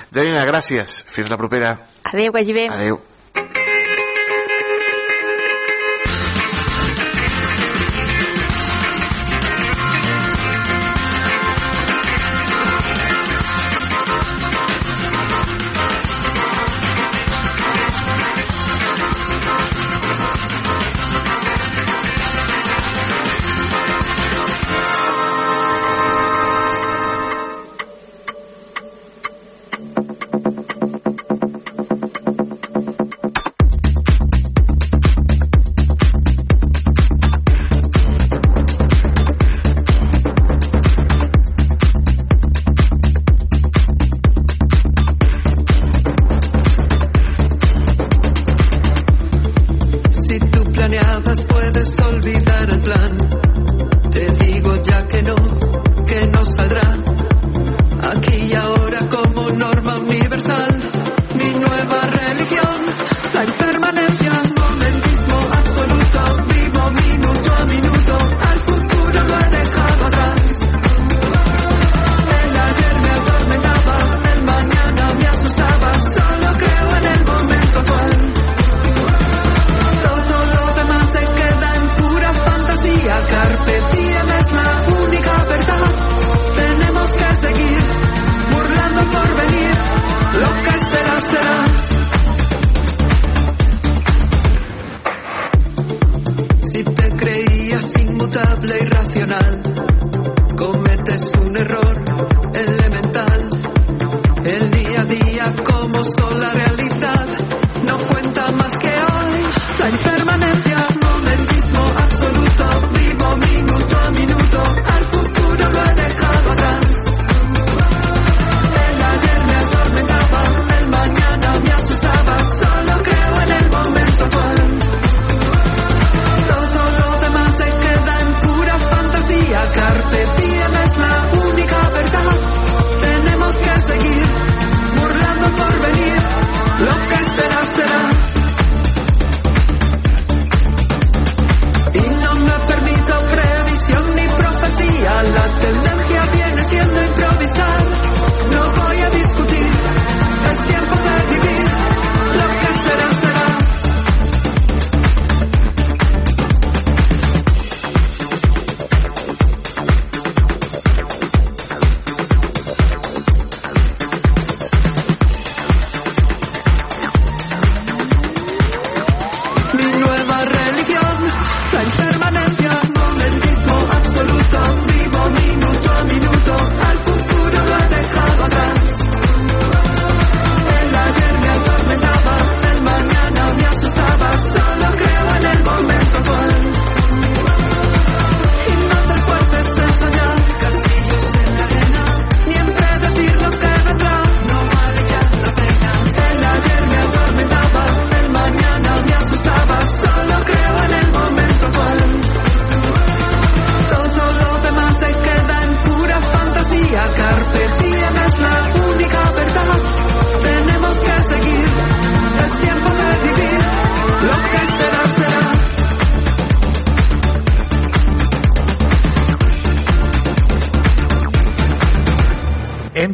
Janina, gràcies. Fins la propera. Adéu, que vagi bé. Adéu.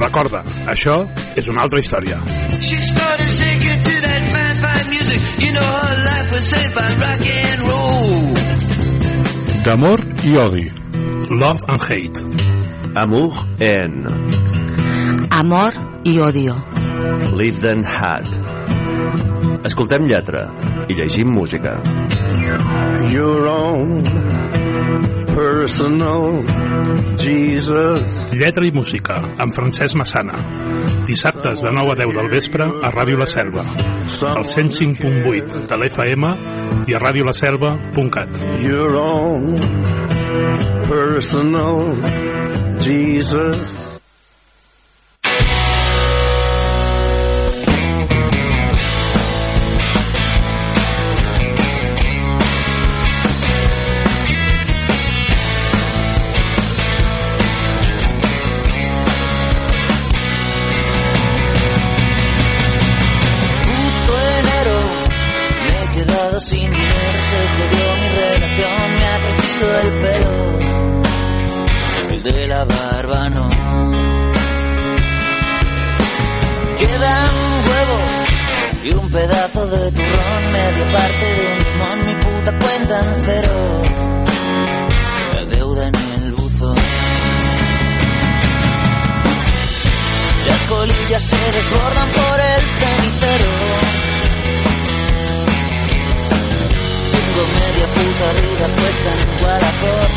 Recorda, això és una altra història. She started shaking to that fine, fine music. You know her life was saved by rock and roll. D'amor i odi. Love and hate. Amour en Amor i odio. Live Then Hat. Escoltem lletra i llegim música. Your own personal Jesus. Lletra i música, amb Francesc Massana. Dissabtes de 9 a 10 del vespre a Ràdio La Selva. Al 105.8 de l'FM i a radiolaselva.cat. Your own personal Jesus. Pedazo de turrón, media parte de un limón, mi puta cuenta en cero, la deuda en el buzón. Las colillas se desbordan por el cenicero. Tengo media puta vida puesta en Wallapop.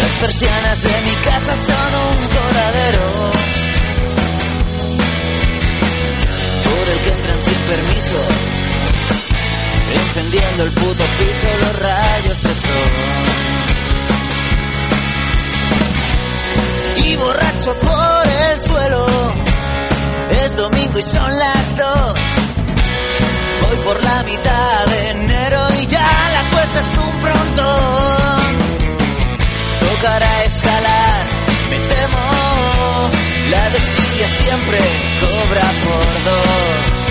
Las persianas de mi casa son un coladero. Que entran sin permiso. Encendiendo el puto piso los rayos de sol. y borracho por el suelo. Es domingo y son las dos. Voy por la mitad de enero y ya la cuesta es un frontón. Tocará escalar, me temo. La desidia siempre cobra por dos.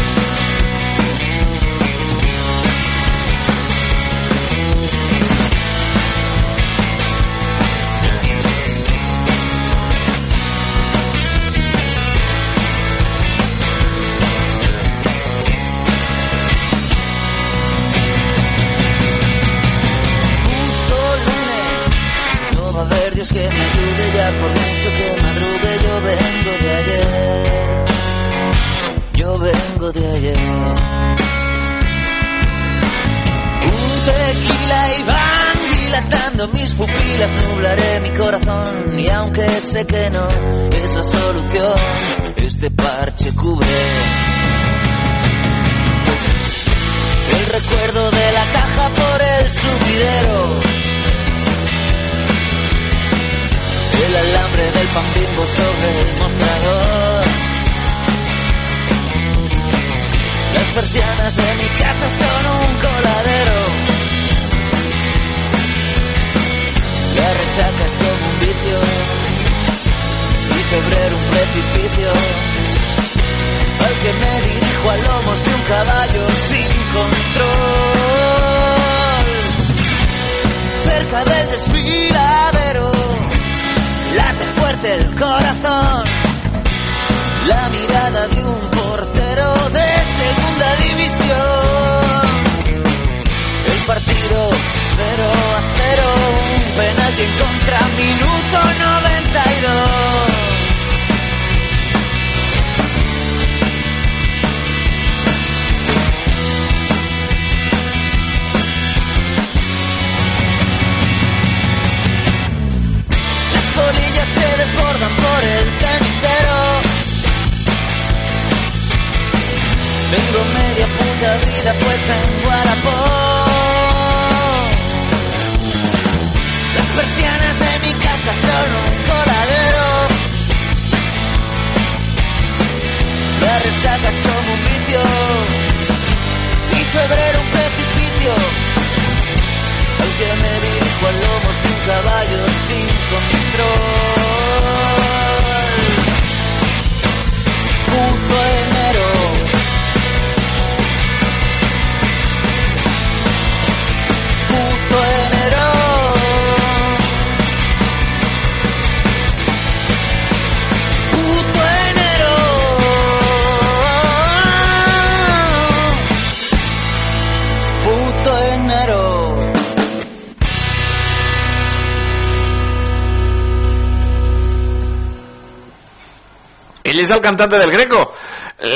És el cantant del Greco.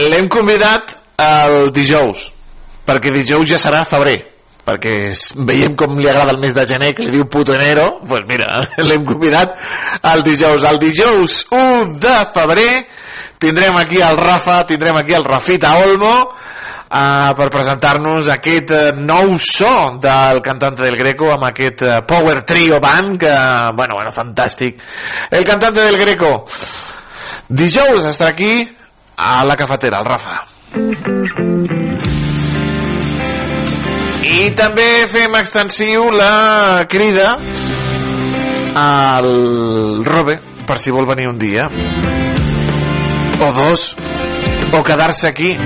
L'hem convidat el dijous, perquè dijous ja serà febrer perquè veiem com li agrada el mes de gener que li diu puto enero doncs pues mira, l'hem convidat el dijous. El dijous 1 de febrer tindrem aquí el Rafa tindrem aquí el Rafita Olmo uh, per presentar-nos aquest uh, nou so del cantante del Greco amb aquest uh, Power Trio Band que, bueno, bueno, fantàstic. El cantante del Greco dijous estarà aquí a la cafetera, el Rafa. I també fem extensiu la crida al Robe per si vol venir un dia. O dos. O quedar-se aquí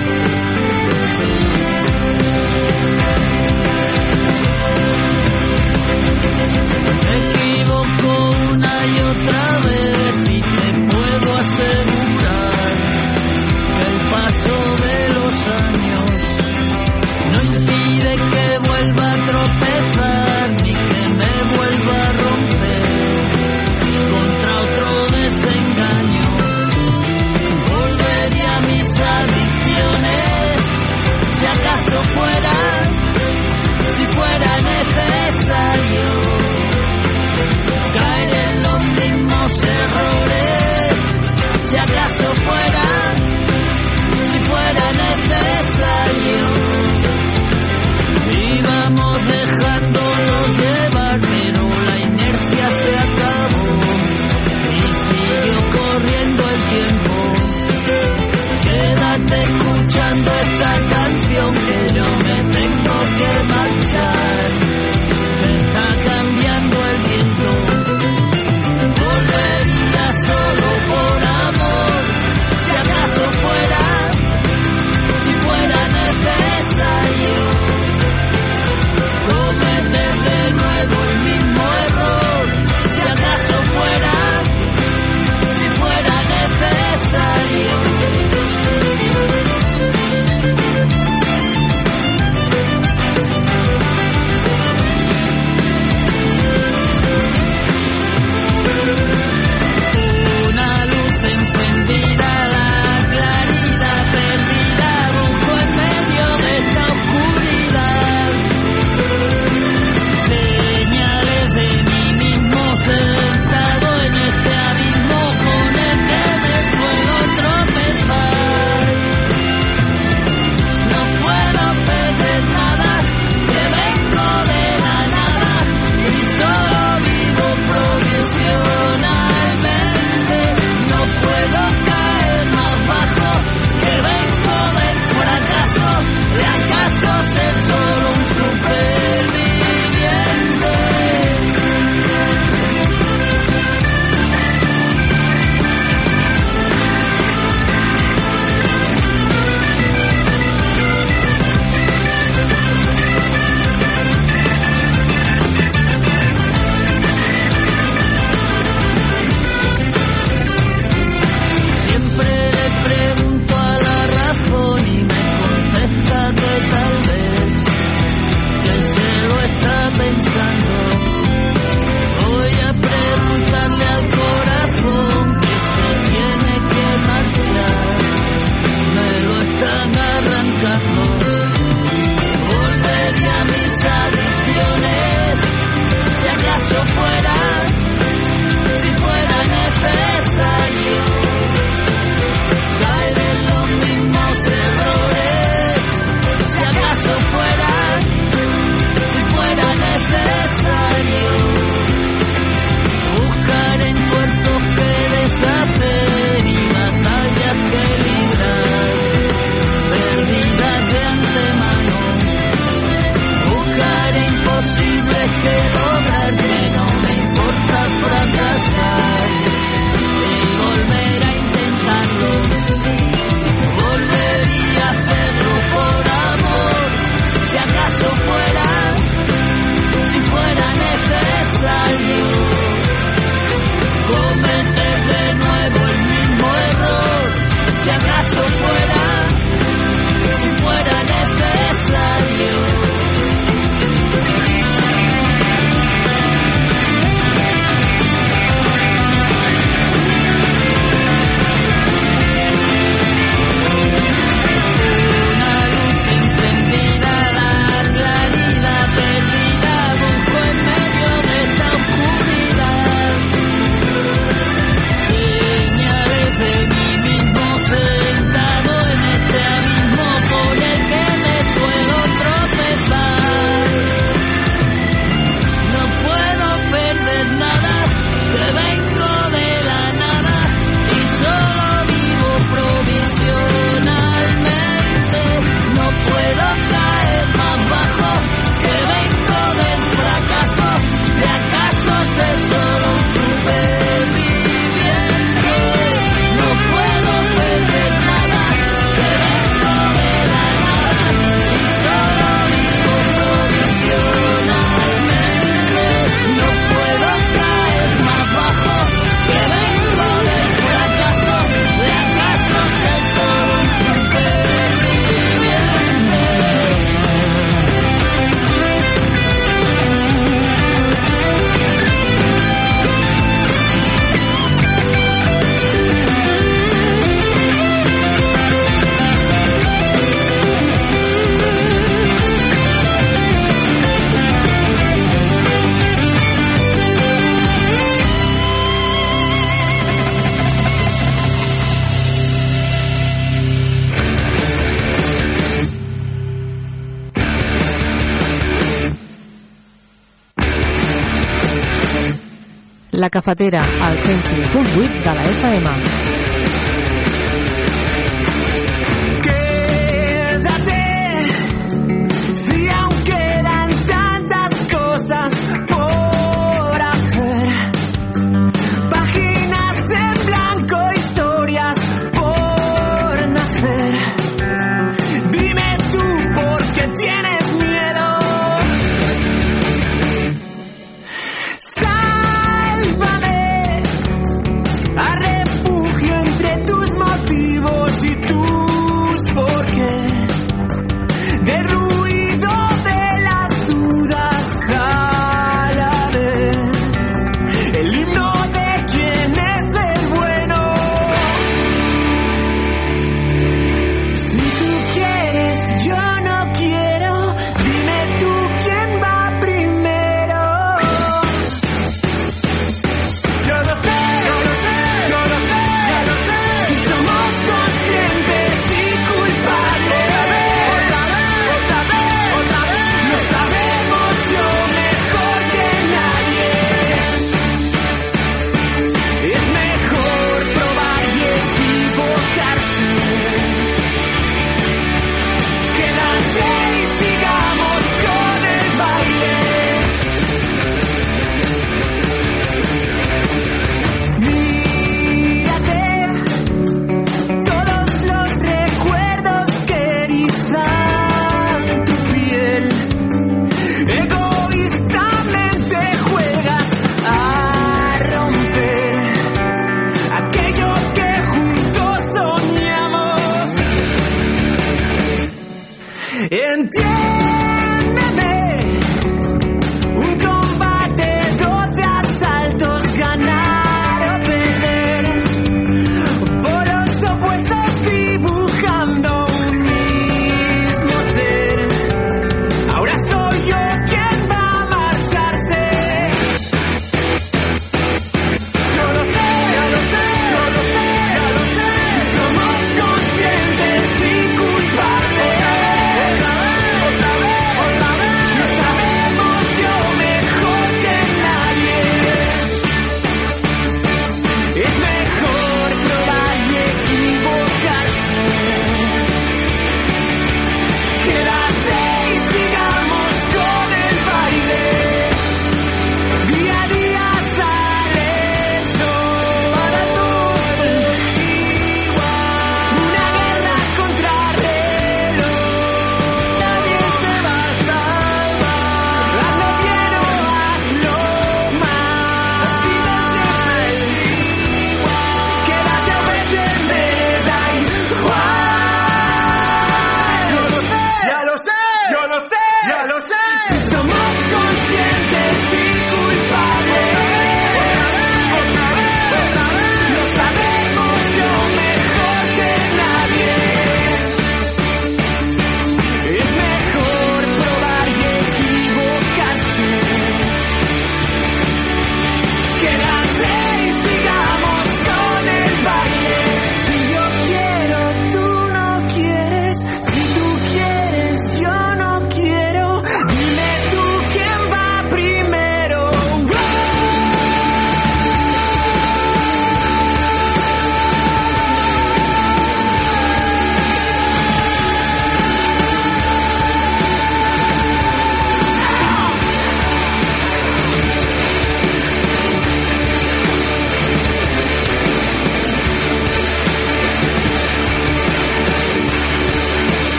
La cafetera, al 105.8 de la FM.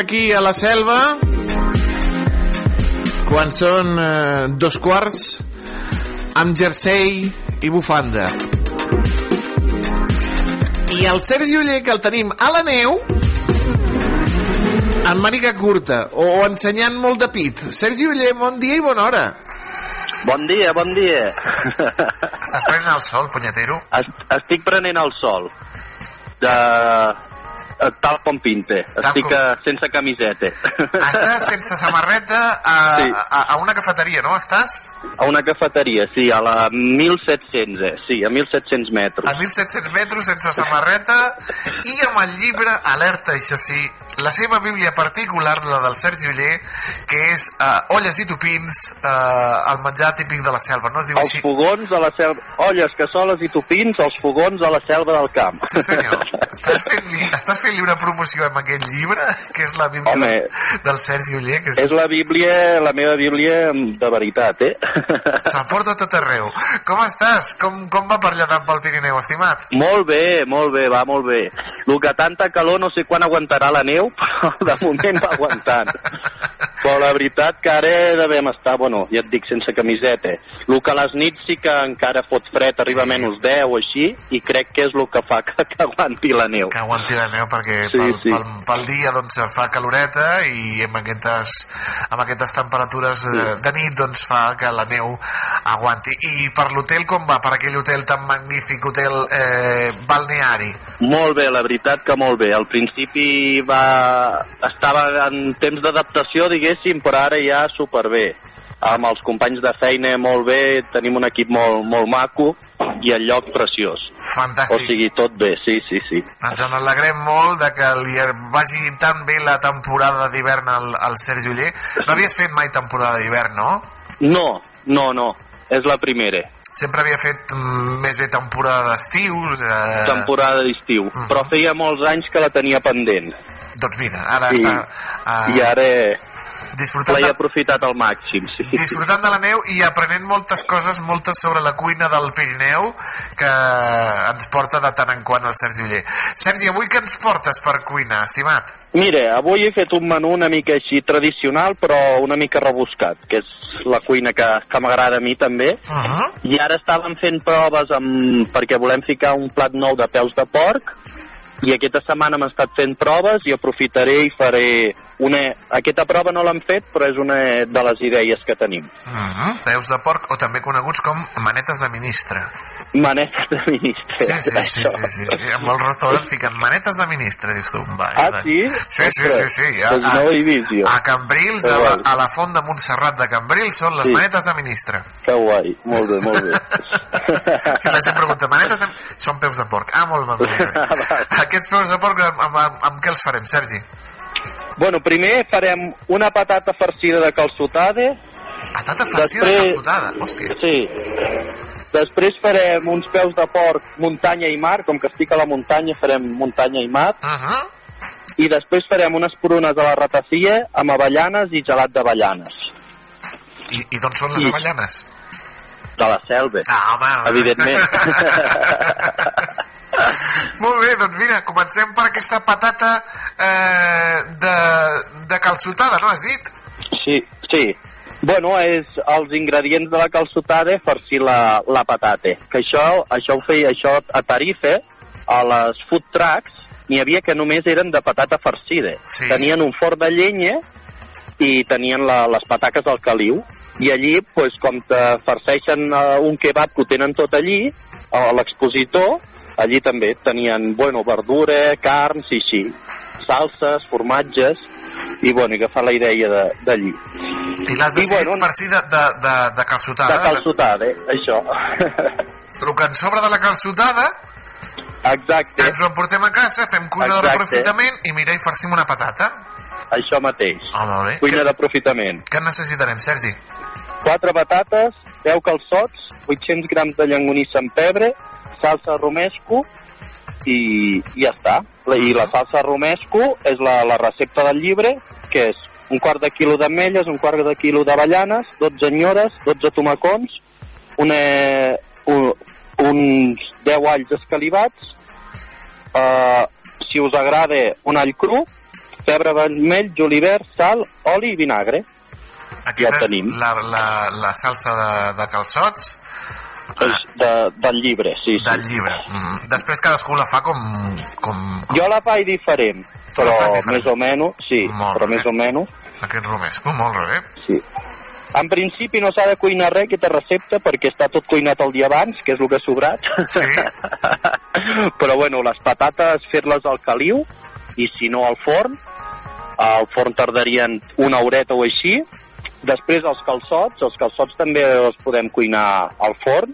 aquí a la selva quan són eh, dos quarts amb jersei i bufanda. I el Sergi Uller, que el tenim a la neu, amb màniga curta, o, o ensenyant molt de pit. Sergi Uller, bon dia i bona hora. Bon dia, bon dia. Estàs prenent el sol, punyatero? Est estic prenent el sol. De... Tal com pinte. Estic com- eh, sense camiseta. Estàs sense samarreta a, Sí. a, a una cafeteria, no? Estàs A una cafeteria, sí, a la 1700, eh? Sí, a 1700 metres. a 1.700 metres sense samarreta i amb el llibre, alerta, això sí, la seva bíblia particular, la del Sergi Uller, que és uh, Olles i topins, uh, el menjar típic de la selva, no es diu Els així? fogons a la selva... Olles, cassoles i topins, els fogons a la selva del camp. Sí, senyor. Estàs fent-li estàs fent una promoció amb aquest llibre, que és la bíblia Home. del, del Sergi Uller, que és, És la bíblia, la meva bíblia de veritat, eh? se'l porta tot arreu. Com estàs? Com, com va per allà tant pel Pirineu, estimat? Molt bé, molt bé, va molt bé. El que tanta calor no sé quan aguantarà la neu, però de moment va aguantant. Però la veritat que ara devem estar, bueno, ja et dic, sense camiseta. El que a les nits sí que encara fot fred, arriba a menys 10 o així, i crec que és el que fa que, que aguanti la neu. Que aguanti la neu, perquè Sí, pel, sí. pel, pel dia doncs, fa caloreta i amb aquestes, amb aquestes temperatures de, de nit doncs, fa que la neu aguanti. I per l'hotel com va? Per aquell hotel tan magnífic, hotel eh, balneari? Molt bé, la veritat que molt bé. Al principi va... estava en temps d'adaptació, diguéssim, però ara ja superbé. Amb els companys de feina molt bé, tenim un equip molt, molt maco i el lloc preciós. Fantàstic. O sigui, tot bé, sí, sí, sí. Ens en alegrem molt de que li vagi tan bé la temporada d'hivern al, al Sergi Uller. No havies fet mai temporada d'hivern, no? No, no, no, és la primera. Sempre havia fet mm, més bé temporada d'estiu. Eh... Temporada d'estiu. Però feia molts anys que la tenia pendent. Doncs mira, ara I, està... eh, I ara disfrutant l'he de- aprofitat al màxim, sí. disfrutant de la neu i aprenent moltes coses, moltes sobre la cuina del Pirineu que ens porta de tant en quant el Sergi Uller. Sergi, avui què ens portes per cuina, estimat? Mira, avui he fet un menú una mica així tradicional, però una mica rebuscat, que és la cuina que, que m'agrada a mi també. Uh -huh. I ara estàvem fent proves amb, perquè volem ficar un plat nou de peus de porc i aquesta setmana hem estat fent proves i aprofitaré i faré una... Aquesta prova no l'hem fet, però és una de les idees que tenim. Uh -huh. Peus de porc, o també coneguts com manetes de ministre. Manetes de ministre. Sí, sí, sí, sí, sí, sí. En molts restaurants fiquen manetes de ministre, dius tu. Va, Ah, sí? Sí, sí, sí, sí. A, doncs no ho he vist jo. a Cambrils, a la, a la font de Montserrat de Cambrils, són les Sí. manetes de ministre. Que guai, molt bé, molt bé. Que la gent pregunta, manetes de... Són peus de porc. Ah, molt bé, molt bé. Aquests peus de porc, amb, amb, amb, amb què els farem, Sergi? Bueno, primer farem una patata farcida de calçotada. Patata farcida de calçotada, hòstia. Sí. Després farem uns peus de porc muntanya i mar, com que estic a la muntanya farem muntanya i mar. Uh -huh. I després farem unes prunes a la ratafia amb avellanes i gelat d'avellanes. I, i d'on són les I- avellanes? De la selva. Ah, home. Evidentment. Molt bé, doncs mira, comencem per aquesta patata eh, de, de calçotada, no has dit? Sí, sí. Bueno, és els ingredients de la calçotada farcir la, la patata. Que això, això ho feia això a Tarife, a les food trucks, n'hi havia que només eren de patata farcida. Sí. Tenien un forn de llenya i tenien la, les pataques al caliu. I allí, pues, com te farceixen uh, un kebab que ho tenen tot allí, a l'expositor, allí també tenien, bueno, verdura, carns i així, salses, formatges, i bueno, i agafar la idea de- d'allí. I l'has I, decidit bueno, farcir de, de, de, de calçotada. De calçotada, eh? això. El que ens sobra de la calçotada Exacte. ens ho emportem a casa, fem cuina de Exacte. l'aprofitament i mira, i farcim una patata. Això mateix. Ah, molt bé. Cuina d'aprofitament. Què necessitarem, Sergi? Quatre patates, 10 calçots, 800 grams de llangonissa amb pebre, salsa romesco i, i ja està. La- I la salsa romesco és la, la recepta del llibre, que és un quart de quilo d'ametlles, un quart de quilo d'avellanes, 12 nyores, 12 tomacons, una, un, uns 10 alls escalivats, uh, si us agrada un all cru, pebre vermell, julivert, sal, oli i vinagre. Aquí Ja tenim. La, la, la salsa de, de calçots És de, del llibre, sí, sí. del llibre. Mm. Després cadascú la fa com... com, com Jo la faig diferent, però diferent? més o menys, sí, Molt però bé. més o menys. aquest romesco, molt bé. Sí. En principi no s'ha de cuinar res, aquesta recepta, perquè està tot cuinat el dia abans, que és el que ha sobrat. Sí. però bueno, les patates fer-les al caliu i si no al forn. Al forn tardarien una horeta o així. Després els calçots, els calçots també els podem cuinar al forn,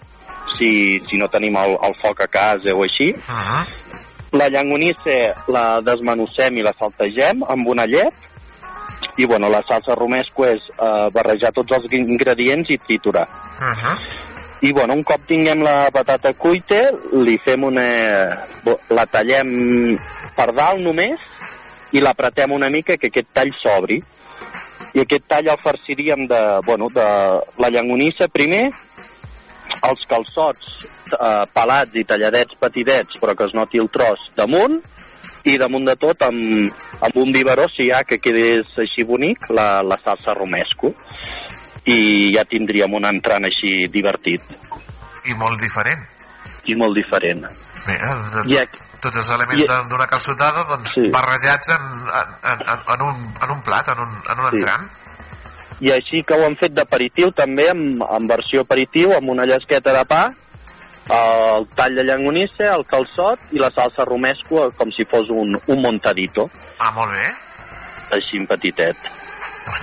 si, si no tenim el, el foc a casa o així. La llangonissa la desmenucem i la saltegem amb una llet i bueno, la salsa romesco és eh, barrejar tots els ingredients i triturar. I bueno, un cop tinguem la patata cuita, li fem una... la tallem per dalt només i l'apretem una mica que aquest tall s'obri. I aquest tall el farciríem de, bueno, de la llangonissa primer, els calçots eh, pelats i talladets petitets però que es noti el tros damunt i damunt de tot amb, amb un biberó si hi ha que quedés així bonic la, la salsa romesco. I ja tindríem un entrant així divertit. I molt diferent. i molt diferent. Mira, de, I ac- tots els elements i- d'una calçotada doncs, Sí. barrejats en, en, en, en, un, en un plat, en un, en un Sí. entrant. i així que ho hem fet d'aperitiu també en, en versió aperitiu amb una llesqueta de pa el tall de llangonissa, el calçot i la salsa romesco com si fos un, un montadito Ah, molt bé. així en petitet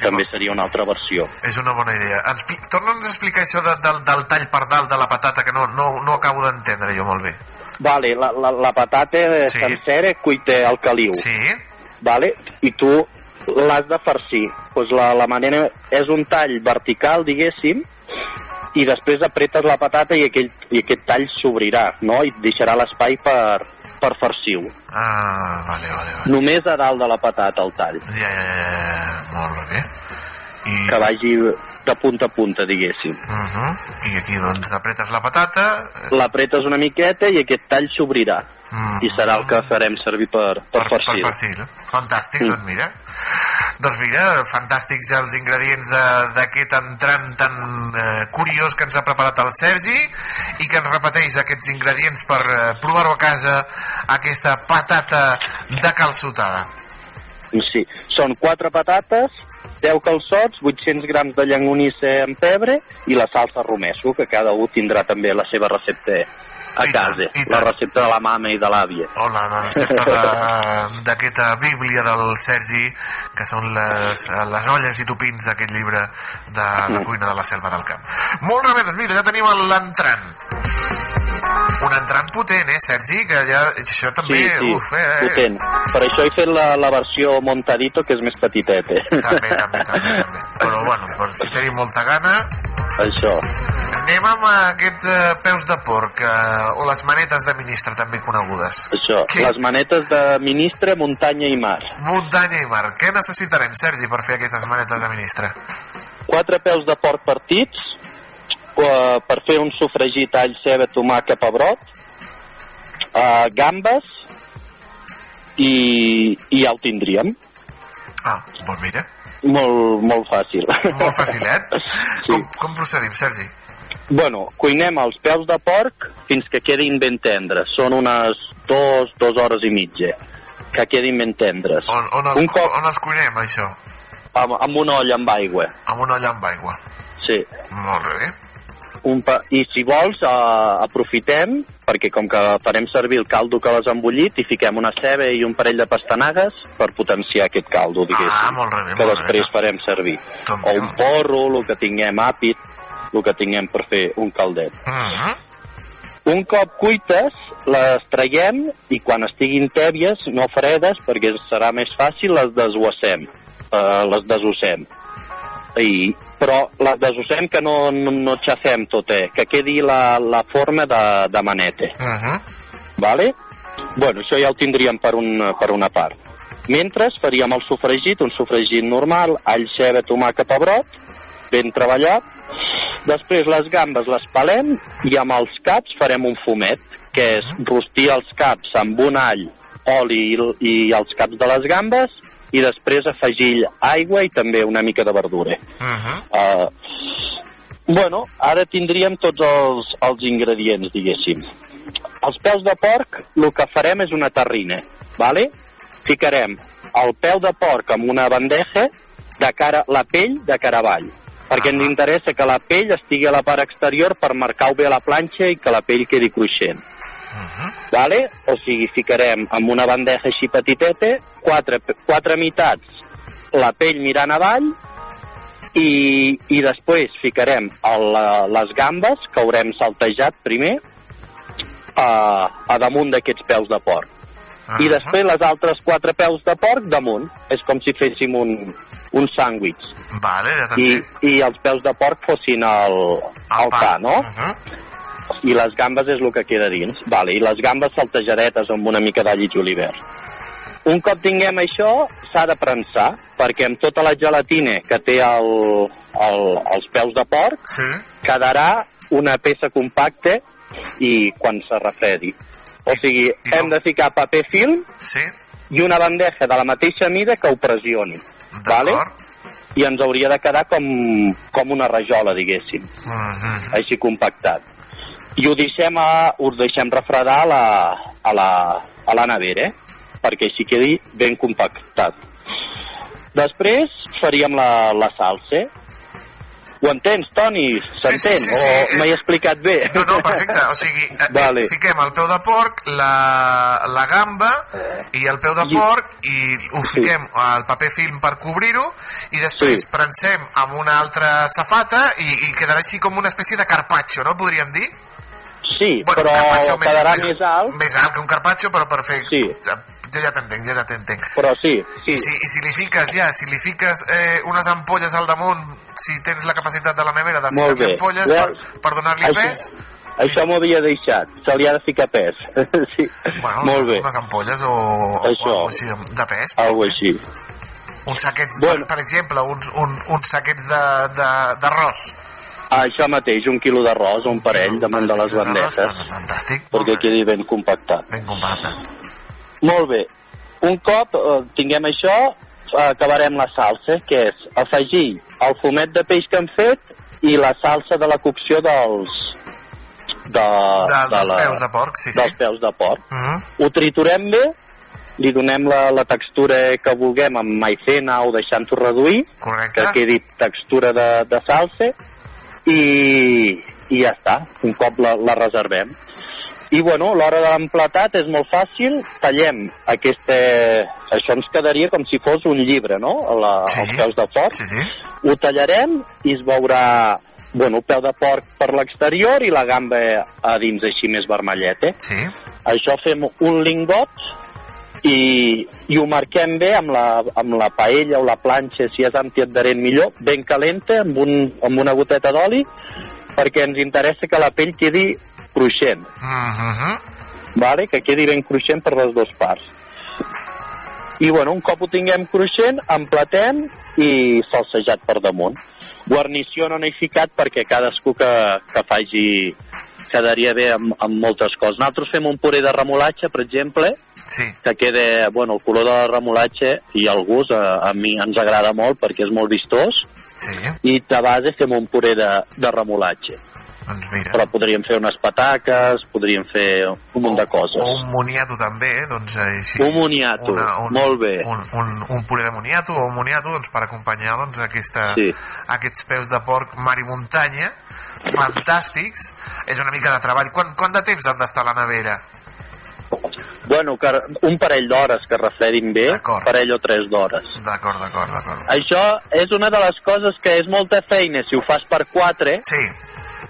també seria una altra versió És una bona idea. Ens, Torna'ns a explicar això de, del, del tall per dalt de la patata, que no, no, no acabo d'entendre jo molt bé. Vale, la, la, la patata Sí. sencera cuita al caliu. Sí. Vale? I tu l'has de farcir. Pues la, la manera és un tall vertical, diguéssim, i després apretes la patata i, aquell, i aquest tall s'obrirà, no? I et deixarà l'espai per, per farcir-ho. Ah, vale, vale, vale. Només a dalt de la patata, el tall. Ja, ja, ja, ja. molt bé. I... Que vagi de punta a punta, diguéssim. Uh -huh. I aquí, doncs, apretes la patata... L'apretes una miqueta i aquest tall s'obrirà. Mm. I serà el que farem servir per, per, per farcir. farcir. Fantàstic, Mm. doncs mira. Doncs mira, fantàstics els ingredients de- d'aquest entrant tan eh, curiós que ens ha preparat el Sergi i que ens repeteix aquests ingredients per eh, provar-ho a casa, aquesta patata de calçotada. Sí, són quatre patates, 10 calçots, 800 grams de llangonissa en pebre i la salsa romesco, que cada un tindrà també la seva recepta a casa, la recepta de la mama i de l'àvia. O la, la recepta de- d'aquesta bíblia del Sergi, que són les, les olles i tupins d'aquest llibre de la cuina de la selva del camp. Molt bé, doncs mira, ja tenim l'entrant. Un entrant potent, eh, Sergi? Que ja, això també, sí, sí, uf, eh, eh. potent. Per això he fet la, la versió montadito, que és més petiteta. També, també, també, també. Però bueno, per si tenim molta gana, Això. anem amb aquests eh, peus de porc, eh, o les manetes de ministre, també conegudes. Això, les manetes de ministre, muntanya i mar. Muntanya i mar. Què necessitarem, Sergi, per fer aquestes manetes de ministre? Quatre peus de porc partits, eh, per fer un sofregit all, ceba, tomàquet, pebrot, eh, gambes, i, i ja ho tindríem. Ah, doncs mira, Molt, molt fàcil. molt facilet. Sí. Com, com procedim, Sergi? Bueno, cuinem els peus de porc fins que quedin ben tendres. Són unes dos, dues hores i mitja que quedin ben tendres. On, on, el, Un cop on els cuinem, això? amb, amb una olla amb aigua. Amb una olla amb aigua. Sí. Molt bé. Un pa... I si vols, uh, aprofitem, perquè com que farem servir el caldo que l'has embullit, i fiquem una ceba i un parell de pastanagues per potenciar aquest caldo, diguéssim. Ah, molt bé, que molt després farem servir. Tom, O un porro, el que tinguem àpid, el que tinguem per fer un caldet. Mm Un cop cuites, les traiem i quan estiguin tèbies, no fredes, perquè serà més fàcil, les desguassem, uh, les desossem. I, però les desossem que no, no, no xafem tot, eh? que quedi la, la forma de, de manete. Uh -huh. Vale? Bueno, això ja ho tindríem per, un, per una part. Mentre faríem el sofregit, un sofregit normal, all, ceba, tomàquet, pebrot, ben treballat. Després les gambes les pelem i amb els caps farem un fumet, que és rostir els caps amb un all, oli i, i els caps de les gambes i després afegir aigua i també una mica de verdura. Uh, bueno, ara tindríem tots els, els ingredients, diguéssim. Els peus de porc, el que farem és una terrina, vale? Ficarem el peu de porc en una bandeja, de cara, la pell de cara avall, perquè ens interessa que la pell estigui a la part exterior per marcar-ho bé a la planxa i que la pell quedi cruixent. Vale? O sigui, ficarem en una bandeja així petitete, quatre, quatre meitats, la pell mirant avall, i, i després ficarem el, les gambes, que haurem saltejat primer, a, a damunt d'aquests peus de porc. I després les altres quatre peus de porc damunt. És com si féssim un, un sàndwich. Vale, ja I. I els peus de porc fossin el, el pa, no? I les gambes és el que queda dins. Vale, I les gambes saltejadetes amb una mica d'all i julivert. Un cop tinguem això, s'ha de prensar, perquè amb tota la gelatina que té el, el, els peus de porc, sí. quedarà una peça compacta i quan se refredi. O sigui, hem de ficar paper film sí. i una bandeja de la mateixa mida que ho pressioni. Vale? I ens hauria de quedar com, com una rajola, diguéssim, així compactat. I ho deixem, a, ho deixem refredar a la, a la, a la nevera, eh? perquè així quedi ben compactat. Després faríem la, la salsa. Ho entens, Toni? S'entén? sí, sí, O m'he explicat bé? No, no, perfecte. O sigui, eh, Vale. fiquem el peu de porc, la, la gamba i el peu de porc i ho fiquem al paper film per cobrir-ho i després prensem amb una altra safata i, i quedarà així com una espècie de carpaccio, no? Podríem dir? Sí, Bueno, però quedarà més alt. Més alt que un carpaccio, però per fer... Sí. Jo ja t'entenc, jo ja t'entenc. Però sí, sí. I si, I si li fiques ja, si li fiques eh, unes ampolles al damunt, si tens la capacitat de la nevera de ficar-li ampolles Veus? per, per donar-li pes, Això m'ho havia deixat. Se li ha de ficar pes. sí. bueno, Molt bé. unes ampolles o, o Això. algo així de, de pes. Algo així. Uns saquets, bueno. per, per exemple, uns, un, uns saquets de- de- d'arròs. Això mateix, un quilo d'arròs o un parell de les bandejes. Fantàstic. Perquè quedi ben compactat. Ben compactat. Molt bé. Un cop eh, tinguem això, acabarem la salsa, que és afegir el fumet de peix que hem fet i la salsa de la cocció dels... De, De, dels peus de porc, sí, sí. dels peus de porc. Mhm. Ho triturem bé, li donem la, la textura que vulguem amb maicena o deixant-ho reduir, Correcte. que quedi textura de, de salsa, i, i ja està, un cop la, la reservem. I bueno, l'hora de l'emplatat és molt fàcil, tallem aquesta... Això ens quedaria com si fos un llibre, no? La, sí. Els peus de porc. Sí, sí. Ho tallarem i es veurà bueno, peu de porc per l'exterior i la gamba a dins així més vermelleta. Sí. Això fem un lingot i, i ho marquem bé amb la, amb la paella o la planxa, si és antiadherent millor, ben calenta, amb, un, amb una goteta d'oli, perquè ens interessa que la pell quedi cruixent, Mhm. vale? que quedi ben cruixent per les dues parts. I bueno, un cop ho tinguem cruixent, emplatem i salsejat per damunt. Guarnició no n'he ficat perquè cadascú que, que faci quedaria bé amb, amb moltes coses. Nosaltres fem un puré de remolatge, per exemple, sí. que queda, bueno, el color de la remolatge i el gust a, a mi ens agrada molt perquè és molt vistós Sí. i de base fem un puré de, de remolatge. Doncs mira. Però podríem fer unes pataques, podríem fer un munt de coses. O un moniato també, eh? doncs eh, així. Un moniato, molt bé. Un, un, un puré de moniato o un moniato doncs, per acompanyar doncs, aquesta, Sí. aquests peus de porc mar i muntanya, fantàstics. És una mica de treball. Quant, quant de temps han d'estar a la nevera? Bueno, que, un parell d'hores que refredin bé, parell o tres d'hores. D'acord, d'acord, d'acord. Això és una de les coses que és molta feina si ho fas per quatre, sí.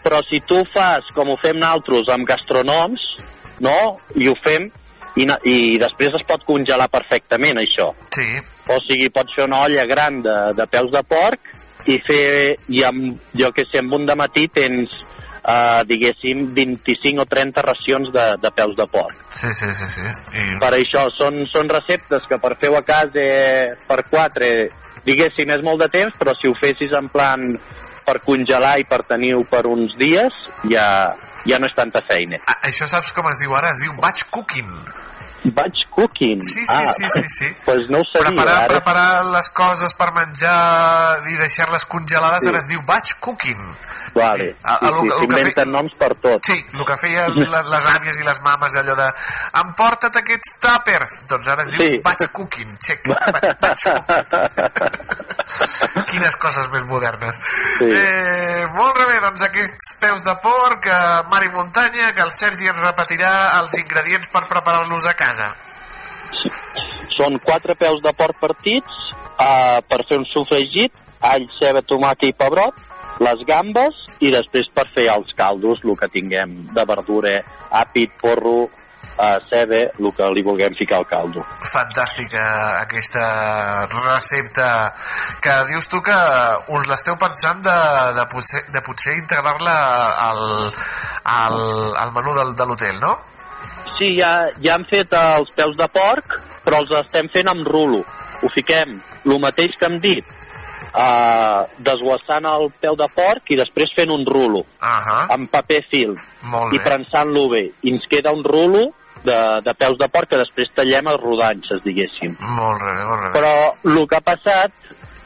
però si tu ho fas com ho fem naltros amb gastronoms, no? I ho fem i, i després es pot congelar perfectament, això. Sí. O sigui, pots fer una olla gran de, de peus de porc i fer, i amb, jo que sé, amb un de matí tens, eh, diguéssim, 25 o 30 racions de, de peus de porc. Sí, sí, sí. sí. I... Per això són, són receptes que per fer-ho a casa per quatre, diguéssim, és molt de temps, però si ho fessis en plan per congelar i per tenir-ho per uns dies, ja, ja no és tanta feina. Ah, això saps com es diu ara? Es diu batch cooking. Batch cooking? Sí, sí, ah, sí, sí, sí. Pues no ho sabia. Preparar, ara. preparar les coses per menjar i deixar-les congelades Sí. ara es diu batch cooking. Vale. A- a Sí, sí, S'inventen noms per tot. Sí, el que feien les àvies i les mames, allò de emporta't aquests tàpers. Doncs ara es diu Sí. batch cooking, check, batch, batch cooking. Quines coses més modernes. Sí. Eh, molt bé, doncs aquests peus de porc, eh, mar i muntanya, que el Sergi ens repetirà els ingredients per preparar-los a casa. Són quatre peus de porc partits uh, per fer un sofregit, all, ceba, tomàquet i pebrot, les gambes i després per fer els caldos, el que tinguem de verdura, àpid, porro, uh, ceba, el que li vulguem ficar al caldo. Fantàstica aquesta recepta que dius tu que us l'esteu pensant de, de, potser, de potser integrar-la al, al, al menú del, de l'hotel, no? Sí, ja, ja hem fet eh, els peus de porc, però els estem fent amb rulo. Ho fiquem, el mateix que hem dit, uh, desguassant el peu de porc i després fent un rulo -huh. amb paper film i prensant-lo bé. I ens queda un rulo de, de peus de porc que després tallem a rodanxes, diguéssim. Molt bé, molt bé. Però el que ha passat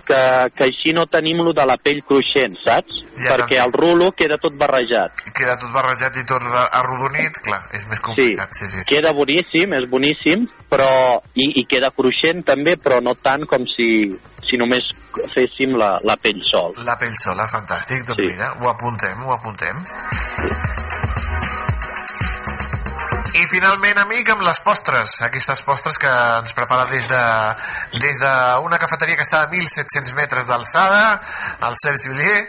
que, que així no tenim lo de la pell cruixent, saps? Ja Perquè el rulo queda tot barrejat. Queda tot barrejat i tot arrodonit, clar, és més complicat. Sí, sí, sí. Queda boníssim, és boníssim, però i, i queda cruixent també, però no tant com si, si només féssim la, la pell sol. La pell sola, fantàstic. Doncs Sí. mira, ho apuntem, ho apuntem. I finalment, amic, amb les postres. Aquestes postres que ens prepara des de des d'una cafeteria que està a 1.700 metres d'alçada, el Sergi Villier,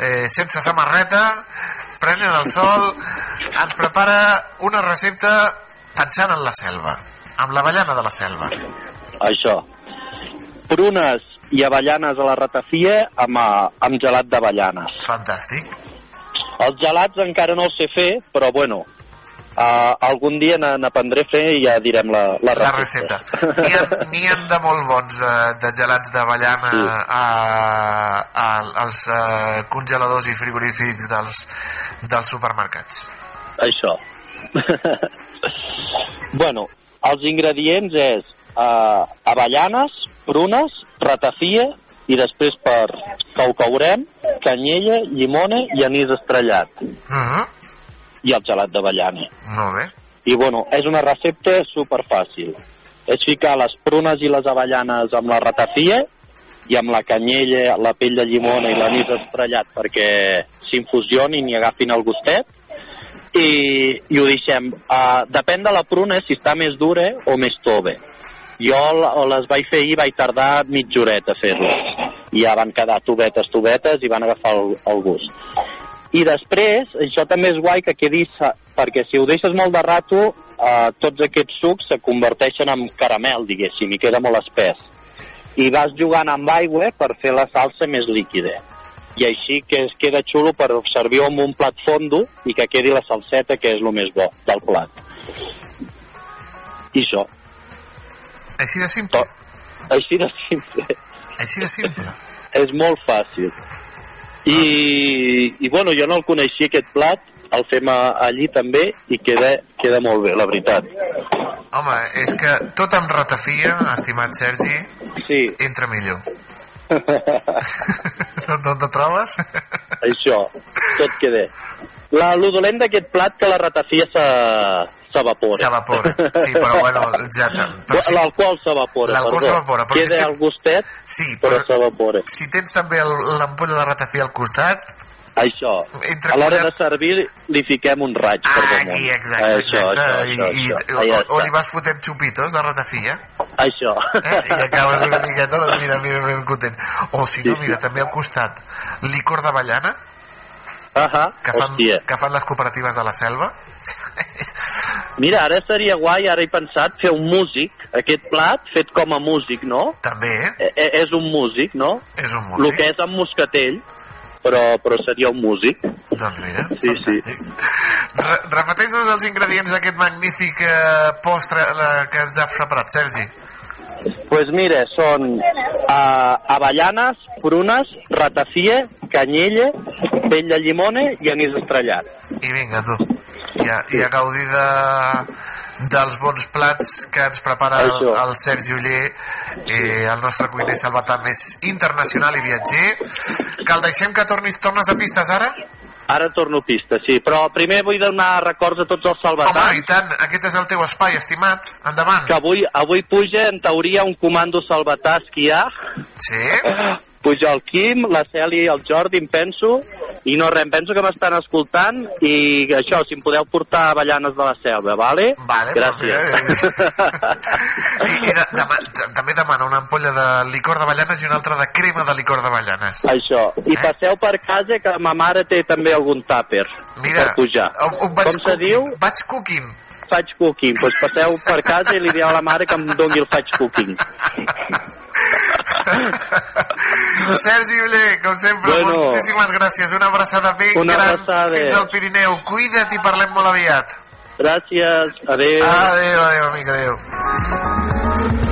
eh, sense samarreta, prenent el sol, ens prepara una recepta pensant en la selva, amb l'avellana de la selva. Això. Prunes i avellanes a la ratafia amb, eh, amb gelat d'avellanes. Fantàstic. Els gelats encara no els sé fer, però bueno, uh, algun dia n'aprendré a fer i ja direm la, la La recepta. recepta. N'hi ha, de molt bons eh, de gelats d'avellana Sí. a, a, als eh, congeladors i frigorífics dels, dels supermercats. Això. bueno, els ingredients és uh, avellanes, prunes, ratafia i després per que ho caurem, canyella, llimona i anís estrellat Uh -huh. I el gelat d'avellana. Molt bé. I bueno, és una recepta super fàcil. És ficar les prunes i les avellanes amb la ratafia i amb la canyella, la pell de llimona i l'anís estrellat perquè s'infusionin i agafin el gustet i, i ho deixem. Uh, depèn de la pruna si està més dura o més tova. Jo les vaig fer ahir, vaig tardar mitja horeta a fer-les. I ja van quedar tovetes, tovetes i van agafar el, el gust. I després, això també és guai que quedi, perquè si ho deixes molt de rato, eh, tots aquests sucs se converteixen en caramel, diguéssim, i queda molt espès. I vas jugant amb aigua per fer la salsa més líquida. I així que es queda xulo per servir amb un plat fondo i que quedi la salseta, que és el més bo del plat. I això. Així de simple. Així de simple. Així de simple. és molt fàcil. I, i bueno, jo no el coneixia aquest plat, el fem allí també i queda, queda molt bé, la veritat. Home, és que tot amb ratafia, estimat Sergi, sí. entra millor. no, no te trobes? Això, tot queda. La, lo dolent d'aquest plat que la ratafia se- s'evapora. S'evapora, sí, però bueno, ja... Però sí, L'alcohol s'evapora, L'alcohol s'evapora, però si Queda té- el gustet, sí, però però s'evapora. si tens també l'ampolla de ratafia al costat, Això. Entre a l'hora de servir li fiquem un raig per damunt. aquí, exacte, Això, exacte, això, i, això, i, això. o, o, li vas fotent xupitos de ratafia, Això. eh? i acabes una miqueta, doncs mira, mira, ben content. O si no, mira, també al costat, licor d'avellana, Ahà, que, fan, hòstia. que fan les cooperatives de la selva. Mira, ara seria guai, ara he pensat, fer un músic, aquest plat fet com a músic, no? També, eh? és un músic, no? És un El músic. que és amb moscatell, però, però seria un músic. Doncs mira, sí, sí. Re repeteix-nos els ingredients d'aquest magnífic eh, postre eh, que ens ha preparat, Sergi. pues mira, són uh, avellanes, prunes, ratafia, canyella, pell de llimona i anís estrellat. I vinga, tu. I a, i a gaudir de, dels bons plats que ens prepara el, el Sergi Uller, eh, el nostre cuiner salvatà més internacional i viatger. Que el deixem que tornis, tornes a pistes ara? Ara torno pista, sí. Però primer vull donar records a tots els salvatans. Home, i tant, aquest és el teu espai, estimat. Endavant. Que avui, avui puja, en teoria, un comando salvatà a esquiar. Sí? Puja el Quim, la Cèlia i el Jordi, em penso, i no res, penso que m'estan escoltant, i això, si em podeu portar avellanes de la selva, vale? Vale, Gràcies. I, i de, dema, de, també demana una ampolla de licor d'avellanes i una altra de crema de licor d'avellanes. Això. I passeu per casa, que ma mare té també algun tàper Mira, per pujar. on, on vaig Com se diu? Vaig cooking. Faig cooking. Doncs passeu per casa i li dieu a la mare que em doni el faig cooking. Sergi Uller, com sempre, Bueno. moltíssimes gràcies. Una abraçada ben Una gran abraçada. fins al Pirineu. Cuida't i parlem molt aviat. Gràcies. Adéu. Adéu, adéu, amic, adéu.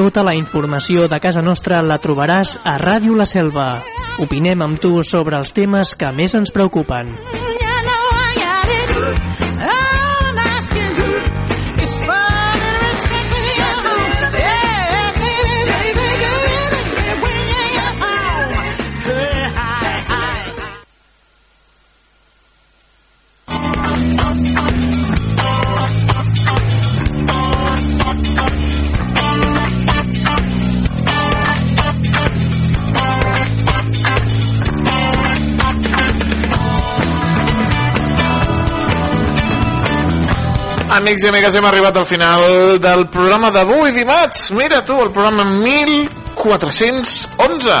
Tota la informació de casa nostra la trobaràs a Ràdio La Selva. Opinem amb tu sobre els temes que més ens preocupen. Amics i amigues, hem arribat al final del programa d'avui, dimarts. Mira tu, el programa 1411.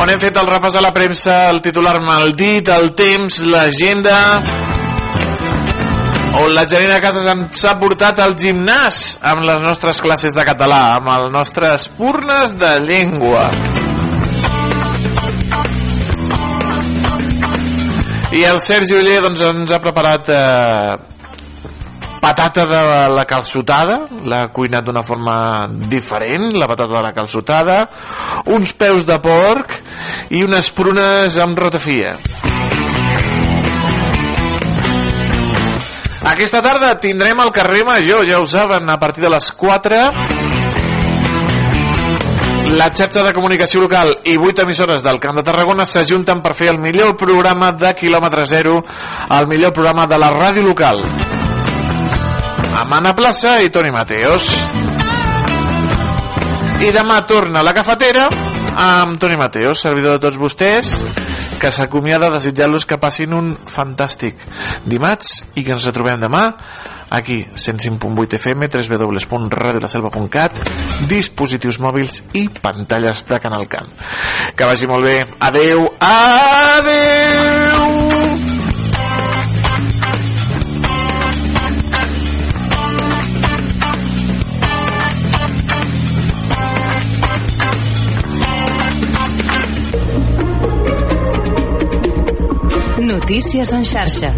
On hem fet el repàs a la premsa, el titular maldit, el temps, l'agenda... On la Janina Casas ens ha portat al gimnàs amb les nostres classes de català, amb els nostres purnes de llengua. I el Sergi Uller doncs, ens ha preparat eh, patata de la calçotada, l'ha cuinat d'una forma diferent, la patata de la calçotada, uns peus de porc i unes prunes amb ratafia. Aquesta tarda tindrem el carrer Major, ja ho saben, a partir de les 4 la xarxa de comunicació local i 8 emissores del Camp de Tarragona s'ajunten per fer el millor programa de quilòmetre zero, el millor programa de la ràdio local. Amb Anna Plaça i Toni Mateos. I demà torna a la cafetera amb Toni Mateos, servidor de tots vostès, que s'acomiada desitjant-los que passin un fantàstic dimarts i que ens retrobem demà aquí, 105.8 FM, www.radiolaselva.cat, dispositius mòbils i pantalles de Canal Camp. Que vagi molt bé. Adeu, adeu! Notícies en xarxa.